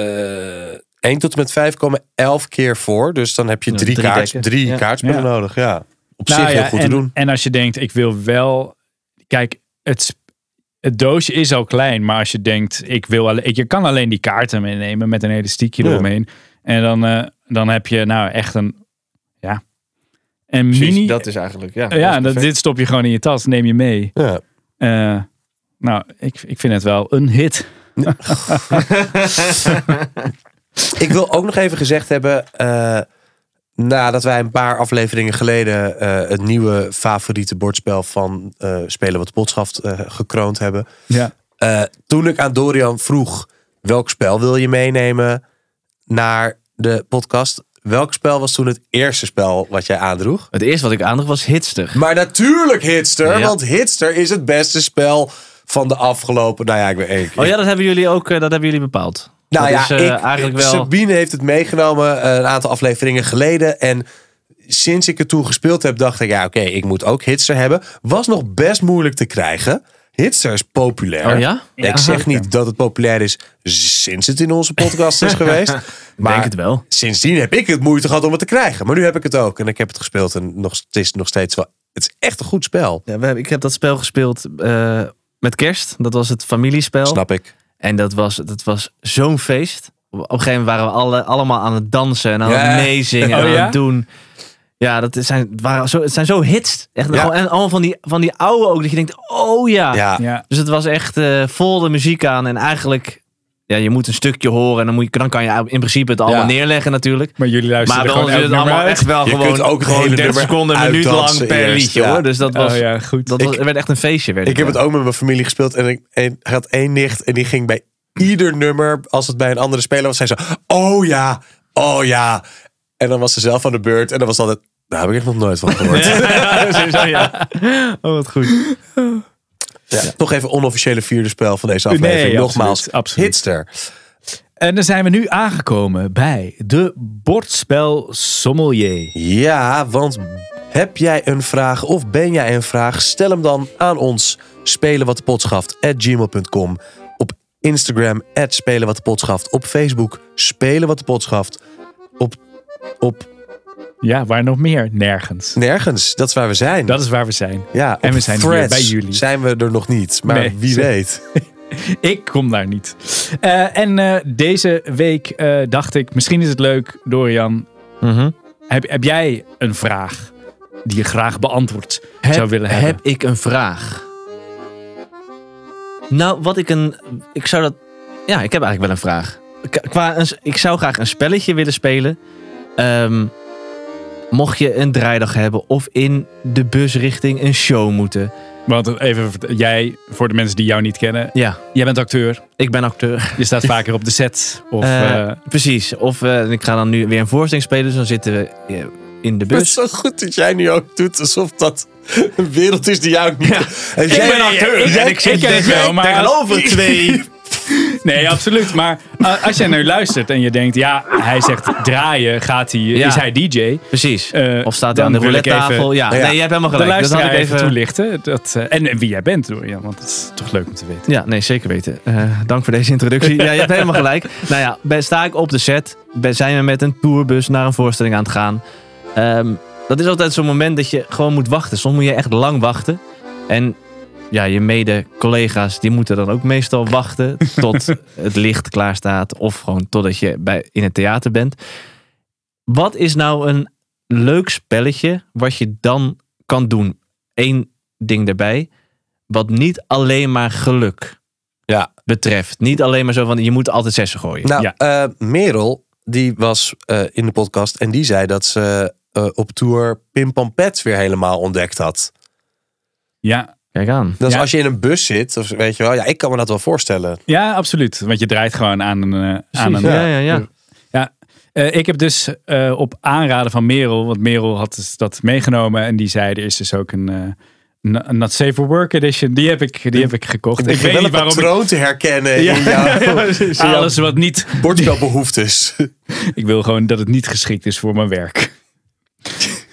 [SPEAKER 1] 1 tot en met 5 komen 11 keer voor. Dus dan heb je
[SPEAKER 3] Ja,
[SPEAKER 1] drie,
[SPEAKER 3] drie
[SPEAKER 1] kaart,
[SPEAKER 3] dekken.
[SPEAKER 1] drie
[SPEAKER 3] Ja.
[SPEAKER 1] kaartspellen
[SPEAKER 2] Ja.
[SPEAKER 1] nodig. Ja. Op
[SPEAKER 2] Nou
[SPEAKER 1] zich
[SPEAKER 2] ja,
[SPEAKER 1] heel goed
[SPEAKER 2] en,
[SPEAKER 1] te doen.
[SPEAKER 2] En als je denkt, ik wil wel. Kijk, het, het doosje is al klein. Maar als je denkt, ik wil alleen. Je kan alleen die kaarten meenemen met een elastiekje
[SPEAKER 1] Ja.
[SPEAKER 2] eromheen. En dan, eh, dan heb je nou echt een. Ja. Een
[SPEAKER 3] Precies,
[SPEAKER 2] mini.
[SPEAKER 3] dat is eigenlijk... Ja,
[SPEAKER 2] ja, dat, dit stop je gewoon in je tas, neem je mee.
[SPEAKER 1] Ja.
[SPEAKER 2] Eh, nou, ik, ik vind het wel een hit.
[SPEAKER 1] Ik wil ook nog even gezegd hebben, eh, nadat wij een paar afleveringen geleden eh, het nieuwe favoriete bordspel van eh, Spelen wat de Potschaft eh, gekroond hebben.
[SPEAKER 2] Ja.
[SPEAKER 1] Eh, toen ik aan Dorian vroeg, welk spel wil je meenemen naar de podcast? Welk spel was toen het eerste spel wat jij aandroeg?
[SPEAKER 3] Het eerste wat ik aandroeg was Hitster.
[SPEAKER 1] Maar natuurlijk Hitster,
[SPEAKER 3] Ja.
[SPEAKER 1] want Hitster is het beste spel van de afgelopen, nou ja, ik weet één keer.
[SPEAKER 3] Oh ja, dat hebben jullie ook dat hebben jullie bepaald.
[SPEAKER 1] Nou
[SPEAKER 3] dat
[SPEAKER 1] ja,
[SPEAKER 3] is, eh,
[SPEAKER 1] ik,
[SPEAKER 3] eigenlijk wel...
[SPEAKER 1] Sabine heeft het meegenomen eh, een aantal afleveringen geleden. En sinds ik het toen gespeeld heb, dacht ik, ja, oké, ik moet ook Hitster hebben. Was nog best moeilijk te krijgen. Hitster is populair.
[SPEAKER 3] Oh ja?
[SPEAKER 1] Ik zeg niet dat het populair is sinds het in onze podcast is geweest.
[SPEAKER 3] Ik
[SPEAKER 1] Maar
[SPEAKER 3] denk het wel.
[SPEAKER 1] sindsdien heb ik het moeite gehad om het te krijgen. Maar nu heb ik het ook. En ik heb het gespeeld. En nog, het is nog steeds wel. Het is echt een goed spel.
[SPEAKER 3] Ja, we hebben, ik heb dat spel gespeeld eh, met kerst. Dat was het familiespel.
[SPEAKER 1] Snap ik.
[SPEAKER 3] En dat was, dat was zo'n feest. Op een gegeven moment waren we alle, allemaal aan het dansen en aan
[SPEAKER 1] Ja.
[SPEAKER 3] het meezingen en
[SPEAKER 2] Oh
[SPEAKER 3] aan
[SPEAKER 2] ja?
[SPEAKER 3] het doen. Ja, dat zijn, het waren zo, het zijn zo hits. Echt,
[SPEAKER 1] Ja.
[SPEAKER 3] En allemaal van die, van die oude ook. Dat je denkt, oh ja.
[SPEAKER 1] Ja.
[SPEAKER 2] Ja.
[SPEAKER 3] Dus het was echt eh, vol de muziek aan. En eigenlijk, ja, je moet een stukje horen. En dan, moet je, dan kan je in principe het allemaal
[SPEAKER 1] Ja.
[SPEAKER 3] neerleggen natuurlijk.
[SPEAKER 2] Maar jullie luisteren
[SPEAKER 3] Maar
[SPEAKER 2] gewoon
[SPEAKER 3] het allemaal
[SPEAKER 2] uit.
[SPEAKER 3] echt wel
[SPEAKER 1] Je
[SPEAKER 3] gewoon,
[SPEAKER 1] kunt ook
[SPEAKER 3] gewoon
[SPEAKER 1] hele
[SPEAKER 3] 30
[SPEAKER 1] nummer
[SPEAKER 3] seconden, een minuut lang per
[SPEAKER 1] eerst,
[SPEAKER 3] liedje
[SPEAKER 1] ja.
[SPEAKER 3] hoor. Dus dat was,
[SPEAKER 2] Oh ja, goed.
[SPEAKER 3] dat was, werd echt een feestje. Werd
[SPEAKER 1] Ik
[SPEAKER 3] het
[SPEAKER 1] heb het ook met mijn familie gespeeld. En ik en ik had één nicht. En die ging bij ieder nummer, als het bij een andere speler was, zei ze: Oh ja, oh ja. En dan was ze zelf aan de beurt. En dan was altijd. Daar heb ik echt nog nooit van gehoord.
[SPEAKER 3] Ja, sowieso, ja. Oh, wat goed.
[SPEAKER 1] Ja, Toch even onofficiële vierde spel van deze
[SPEAKER 2] Nee,
[SPEAKER 1] aflevering.
[SPEAKER 2] absoluut,
[SPEAKER 1] Nogmaals,
[SPEAKER 2] absoluut.
[SPEAKER 1] Hitster.
[SPEAKER 2] En dan zijn we nu aangekomen bij de bordspel sommelier.
[SPEAKER 1] Ja, want heb jij een vraag of ben jij een vraag? Stel hem dan aan ons. Spelen wat de pot schaft at gmail.com. Op Instagram at spelen wat de pot schaft. Op Facebook spelen wat de pot schaft. Op, op
[SPEAKER 2] Ja, waar nog meer? Nergens.
[SPEAKER 1] nergens. Dat is waar we zijn.
[SPEAKER 2] Dat is waar we zijn.
[SPEAKER 1] ja,
[SPEAKER 2] en we zijn hier bij jullie.
[SPEAKER 1] Zijn we er nog niet, maar
[SPEAKER 2] Nee,
[SPEAKER 1] wie weet.
[SPEAKER 2] Ik kom daar niet. Eh, en eh, deze week eh, dacht ik, misschien is het leuk, Dorian.
[SPEAKER 3] Mhm.
[SPEAKER 2] Heb, heb jij een vraag die je graag beantwoord zou willen hebben?
[SPEAKER 3] Heb ik een vraag? Nou, wat ik een... Ik zou dat... Ja, ik heb eigenlijk wel een vraag. Qua een, ik zou graag een spelletje willen spelen. Ehm, mocht je een draaidag hebben of in de bus richting een show moeten.
[SPEAKER 2] Want even, jij, voor de mensen die jou niet kennen,
[SPEAKER 3] Ja,
[SPEAKER 2] jij bent acteur.
[SPEAKER 3] ik ben acteur.
[SPEAKER 2] Je staat vaker op de set. Of,
[SPEAKER 3] Eh,
[SPEAKER 2] eh,
[SPEAKER 3] precies. Of eh, ik ga dan nu weer een voorstelling spelen. Dus dan zitten we in de
[SPEAKER 1] Het is
[SPEAKER 3] bus.
[SPEAKER 1] zo goed dat jij nu ook doet alsof dat een wereld is die jou niet... En
[SPEAKER 3] Ik
[SPEAKER 1] jij-
[SPEAKER 3] ben acteur
[SPEAKER 2] ik-
[SPEAKER 3] en
[SPEAKER 2] ik-
[SPEAKER 3] ik zit tegen-
[SPEAKER 2] wel, maar-
[SPEAKER 3] tegenover twee
[SPEAKER 2] nee, absoluut. Maar uh, als jij nu luistert en je denkt, ja, hij zegt draaien, gaat hij,
[SPEAKER 3] Ja.
[SPEAKER 2] is hij DJ?
[SPEAKER 3] Precies.
[SPEAKER 2] Eh,
[SPEAKER 3] of staat hij aan de roulette tafel? Ja,
[SPEAKER 1] Ja.
[SPEAKER 3] nee, je hebt helemaal
[SPEAKER 2] De
[SPEAKER 3] gelijk. Dat had ik
[SPEAKER 2] even
[SPEAKER 3] even...
[SPEAKER 2] toelichten. Dat, eh, en, en wie jij bent, hoor. Ja, want dat is toch leuk om te weten.
[SPEAKER 3] Ja, nee, zeker weten. Eh, dank voor deze introductie. Ja, je hebt helemaal gelijk. Nou ja, ben, sta ik op de set, ben, zijn we met een tourbus naar een voorstelling aan het gaan. Ehm, dat is altijd zo'n moment dat je gewoon moet wachten. Soms moet je echt lang wachten. En ja, je mede-collega's die moeten dan ook meestal wachten tot het licht klaar staat. Of gewoon totdat je bij, in het theater bent. Wat is nou een leuk spelletje wat je dan kan doen? Eén ding erbij. Wat niet alleen maar geluk
[SPEAKER 1] Ja.
[SPEAKER 3] betreft. Niet alleen maar zo van je moet altijd zessen gooien.
[SPEAKER 1] Nou,
[SPEAKER 2] Ja.
[SPEAKER 1] eh, Merel, die was eh, in de podcast en die zei dat ze eh, op tour Pim Pam Pet weer helemaal ontdekt had.
[SPEAKER 2] Ja,
[SPEAKER 3] Kijk aan.
[SPEAKER 1] Dus
[SPEAKER 2] Ja.
[SPEAKER 1] als je in een bus zit, of weet je wel, ja, ik kan me dat wel voorstellen.
[SPEAKER 2] ja, absoluut. Want je draait gewoon aan een... eh, aan een
[SPEAKER 3] ja, ja, ja.
[SPEAKER 2] Ja, eh, ik heb dus eh, op aanraden van Merel, want Merel had dus dat meegenomen en die zei er is dus ook een, eh, een Not Safe for Work edition. Die heb ik, die heb ik gekocht. Ik, weet
[SPEAKER 1] wel
[SPEAKER 2] niet waarom ik
[SPEAKER 1] te herkennen in jouw
[SPEAKER 2] alles wat niet.
[SPEAKER 1] bordspelbehoeftes.
[SPEAKER 2] Ik wil gewoon dat het niet geschikt is voor mijn werk.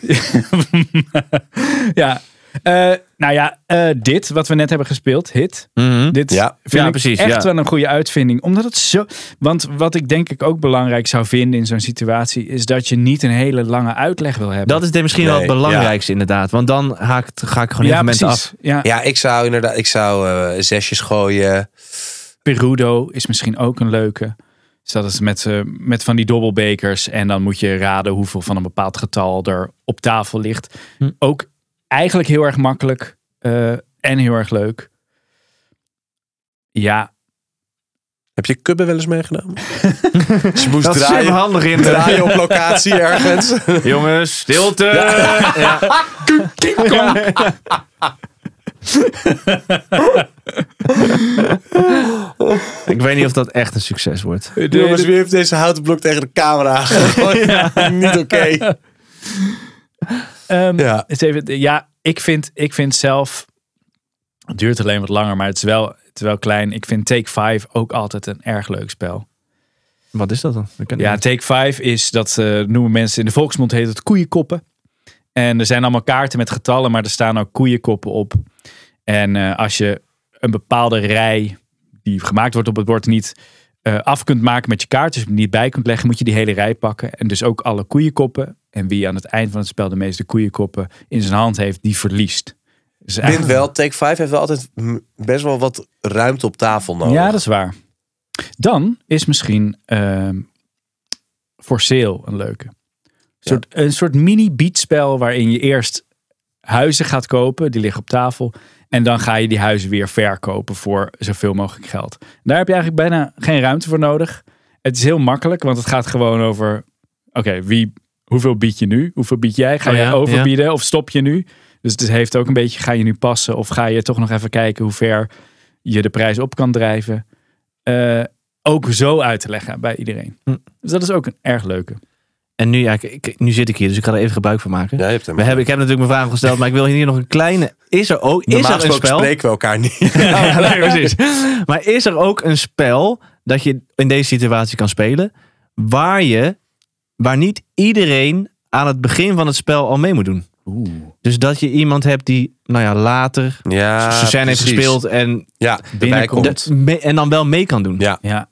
[SPEAKER 2] ja. Eh, nou ja, eh, dit wat we net hebben gespeeld, hit.
[SPEAKER 3] Mhm.
[SPEAKER 2] Dit
[SPEAKER 1] Ja.
[SPEAKER 2] vind
[SPEAKER 3] Ja,
[SPEAKER 2] ik
[SPEAKER 3] precies,
[SPEAKER 2] echt
[SPEAKER 3] ja.
[SPEAKER 2] wel een goede uitvinding. Omdat het zo. Want wat ik denk ik ook belangrijk zou vinden in zo'n situatie, is dat je niet een hele lange uitleg wil hebben.
[SPEAKER 3] Dat is misschien wel het belangrijkste inderdaad. Want dan haakt, ga ik gewoon
[SPEAKER 2] ja,
[SPEAKER 3] even mensen af.
[SPEAKER 2] Ja.
[SPEAKER 1] Ja, ik zou inderdaad, ik zou eh, zesjes gooien.
[SPEAKER 2] Perudo is misschien ook een leuke. Dus dat is met, met van die dobbelbekers. En dan moet je raden hoeveel van een bepaald getal er op tafel ligt.
[SPEAKER 3] Hm.
[SPEAKER 2] Ook eigenlijk heel erg makkelijk. eh, en heel erg leuk. Ja,
[SPEAKER 1] Heb je kubben wel eens meegenomen? Ze moest
[SPEAKER 3] Dat
[SPEAKER 1] draaien,
[SPEAKER 3] handig in.
[SPEAKER 1] draaien op locatie ergens.
[SPEAKER 3] Jongens, stilte. Ja. Ik weet niet of dat echt een succes wordt.
[SPEAKER 1] Jongens, wie heeft deze houten blok tegen de camera gegooid? Niet oké.
[SPEAKER 2] Ehm,
[SPEAKER 1] Ja.
[SPEAKER 2] eens even, ja, ik vind, ik vind zelf. Het duurt alleen wat langer, maar het is wel, het is wel klein. Ik vind Take 5 ook altijd een erg leuk spel.
[SPEAKER 3] Wat is dat dan? Dat
[SPEAKER 2] Ja. Take 5 is dat eh, noemen mensen in de volksmond heet het koeienkoppen. En er zijn allemaal kaarten met getallen, maar er staan ook koeienkoppen op. En eh, als je een bepaalde rij die gemaakt wordt op het bord niet eh, af kunt maken met je kaart, dus niet bij kunt leggen, moet je die hele rij pakken. En dus ook alle koeienkoppen. En wie aan het eind van het spel de meeste koeienkoppen in zijn hand heeft, die verliest. Dus
[SPEAKER 1] Ik vind
[SPEAKER 2] eigenlijk-
[SPEAKER 1] wel, Take 5 heeft wel altijd best wel wat ruimte op tafel nodig.
[SPEAKER 2] Ja, dat is waar. Dan is misschien ehm For Sale een leuke. Een soort, een soort mini beatspel waarin je eerst huizen gaat kopen. Die liggen op tafel. En dan ga je die huizen weer verkopen voor zoveel mogelijk geld. Daar heb je eigenlijk bijna geen ruimte voor nodig. Het is heel makkelijk, want het gaat gewoon over... Oké, wie, hoeveel bied je nu? Hoeveel bied jij? Ga
[SPEAKER 3] Oh
[SPEAKER 2] je
[SPEAKER 3] ja,
[SPEAKER 2] overbieden of stop je nu? Dus het heeft ook een beetje, ga je nu passen? Of ga je toch nog even kijken hoe ver je de prijs op kan drijven? Eh, ook zo uit te leggen bij iedereen.
[SPEAKER 3] Hm.
[SPEAKER 2] Dus dat is ook een erg leuke.
[SPEAKER 3] En nu, ja, ik, ik- nu zit ik hier, dus ik ga er even gebruik van maken.
[SPEAKER 1] Ja, je hebt hem.
[SPEAKER 3] We hebben, ik heb natuurlijk mijn vraag gesteld, maar ik wil hier nog een kleine. Is er ook is er een spel?
[SPEAKER 1] spreken we elkaar niet.
[SPEAKER 3] Ja, nee, precies. Maar is er ook een spel dat je in deze situatie kan spelen, waar je, waar niet iedereen aan het begin van het spel al mee moet doen?
[SPEAKER 2] Oeh.
[SPEAKER 3] Dus dat je iemand hebt die, nou ja, later
[SPEAKER 1] Ja,
[SPEAKER 3] zijn heeft gespeeld en,
[SPEAKER 1] Ja, erbij
[SPEAKER 2] Binnenkomt.
[SPEAKER 1] komt.
[SPEAKER 3] de- me- en dan wel mee kan doen.
[SPEAKER 1] Ja.
[SPEAKER 2] Ja,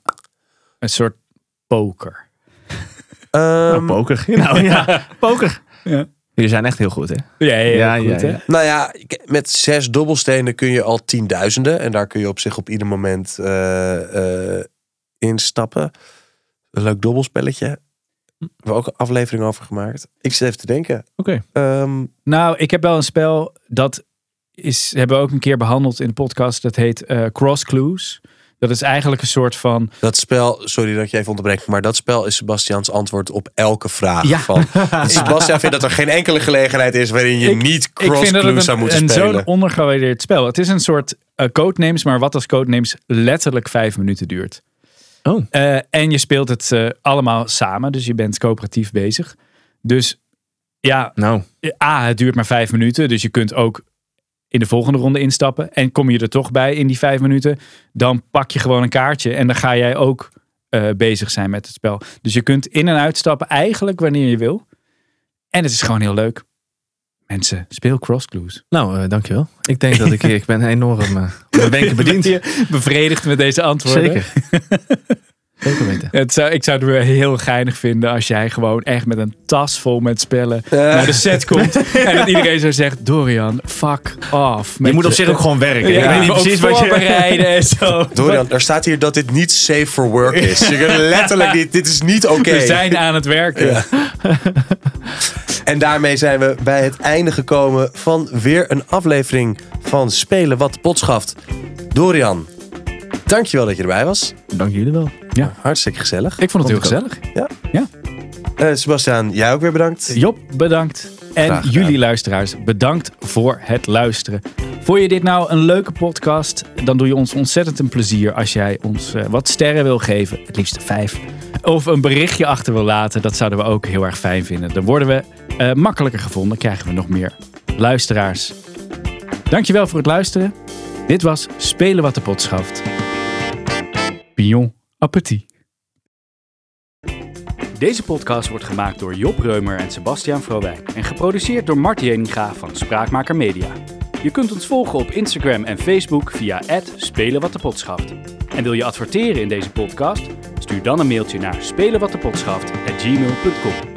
[SPEAKER 2] een soort poker.
[SPEAKER 3] Nou,
[SPEAKER 1] Ehm,
[SPEAKER 3] poker. Nou ja, poker.
[SPEAKER 2] Ja.
[SPEAKER 3] Jullie zijn echt heel goed, hè?
[SPEAKER 2] Ja, ja,
[SPEAKER 3] Ja,
[SPEAKER 2] goed,
[SPEAKER 3] ja,
[SPEAKER 2] hè?
[SPEAKER 3] ja.
[SPEAKER 1] Nou ja, met zes dobbelstenen kun je al tienduizenden. En daar kun je op zich op ieder moment eh, eh, instappen. Een leuk dobbelspelletje. We hebben ook een aflevering over gemaakt. Ik zit even te denken.
[SPEAKER 3] Oké.
[SPEAKER 1] Ehm,
[SPEAKER 2] Nou, ik heb wel een spel dat is, hebben we ook een keer behandeld in de podcast. Dat heet eh, Cross Clues. Dat is eigenlijk een soort van.
[SPEAKER 1] dat spel, sorry dat je even onderbreekt, maar dat spel is Sebastians antwoord op elke vraag.
[SPEAKER 2] Ja.
[SPEAKER 1] Van, Sebastian vindt dat er geen enkele gelegenheid is waarin je
[SPEAKER 2] Ik-
[SPEAKER 1] niet cross zou
[SPEAKER 2] een,
[SPEAKER 1] moeten
[SPEAKER 2] een
[SPEAKER 1] spelen.
[SPEAKER 2] zo'n ondergewaardeerd spel. Het is een soort eh, codenames, maar wat als codenames letterlijk vijf minuten duurt.
[SPEAKER 3] Oh.
[SPEAKER 2] Eh, en je speelt het eh, allemaal samen, dus je bent coöperatief bezig. Dus ja,
[SPEAKER 3] Nou,
[SPEAKER 2] A, het duurt maar vijf minuten. Dus je kunt ook in de volgende ronde instappen. En kom je er toch bij in die vijf minuten, dan pak je gewoon een kaartje. En dan ga jij ook eh, bezig zijn met het spel. Dus je kunt in en uitstappen eigenlijk wanneer je wil. En het is gewoon heel leuk. Mensen, speel Cross Clues.
[SPEAKER 3] Nou, eh, dankjewel. Ik denk dat ik, ik ben enorm uh, mijn wenken bediend.
[SPEAKER 2] Bevredigd met deze antwoorden?
[SPEAKER 3] Zeker. Zeker weten.
[SPEAKER 2] Het zou, ik zou het weer heel geinig vinden als jij gewoon echt met een tas vol met spellen naar de set komt. en dat iedereen zo zegt, Dorian, fuck off.
[SPEAKER 3] Je moet op zich ook gewoon werken.
[SPEAKER 2] Ja,
[SPEAKER 3] ik weet niet precies wat je...
[SPEAKER 2] voorbereiden en zo.
[SPEAKER 1] Dorian, er staat hier dat dit niet safe for work is. Je kunt letterlijk niet, dit is niet oké.
[SPEAKER 2] We zijn aan het werken.
[SPEAKER 1] Ja. En daarmee zijn we bij het einde gekomen van weer een aflevering van Spelen wat de pot schaft. Dorian, dankjewel dat je erbij was.
[SPEAKER 3] Dank jullie wel.
[SPEAKER 2] Ja.
[SPEAKER 1] Hartstikke gezellig.
[SPEAKER 2] Ik vond het heel
[SPEAKER 3] Vond ik
[SPEAKER 2] gezellig.
[SPEAKER 1] Eh, Sebastiaan, jij ook weer bedankt.
[SPEAKER 2] Job, bedankt. En jullie luisteraars, bedankt voor het luisteren. Vond je dit nou een leuke podcast? Dan doe je ons ontzettend een plezier als jij ons eh, wat sterren wil geven. Het liefst vijf. Of een berichtje achter wil laten. Dat zouden we ook heel erg fijn vinden. Dan worden we eh, makkelijker gevonden. Krijgen we nog meer luisteraars. Dankjewel voor het luisteren. Dit was Spelen wat de pot schaft. Pion appetit. Deze podcast wordt gemaakt door Job Reumer en Sebastian Vrowijk en geproduceerd door Mart Jeninga van Spraakmaker Media. Je kunt ons volgen op Instagram en Facebook via Spelen wat de pot schaft. En wil je adverteren in deze podcast? Stuur dan een mailtje naar spelenwatdepotSchaft@gmail.com.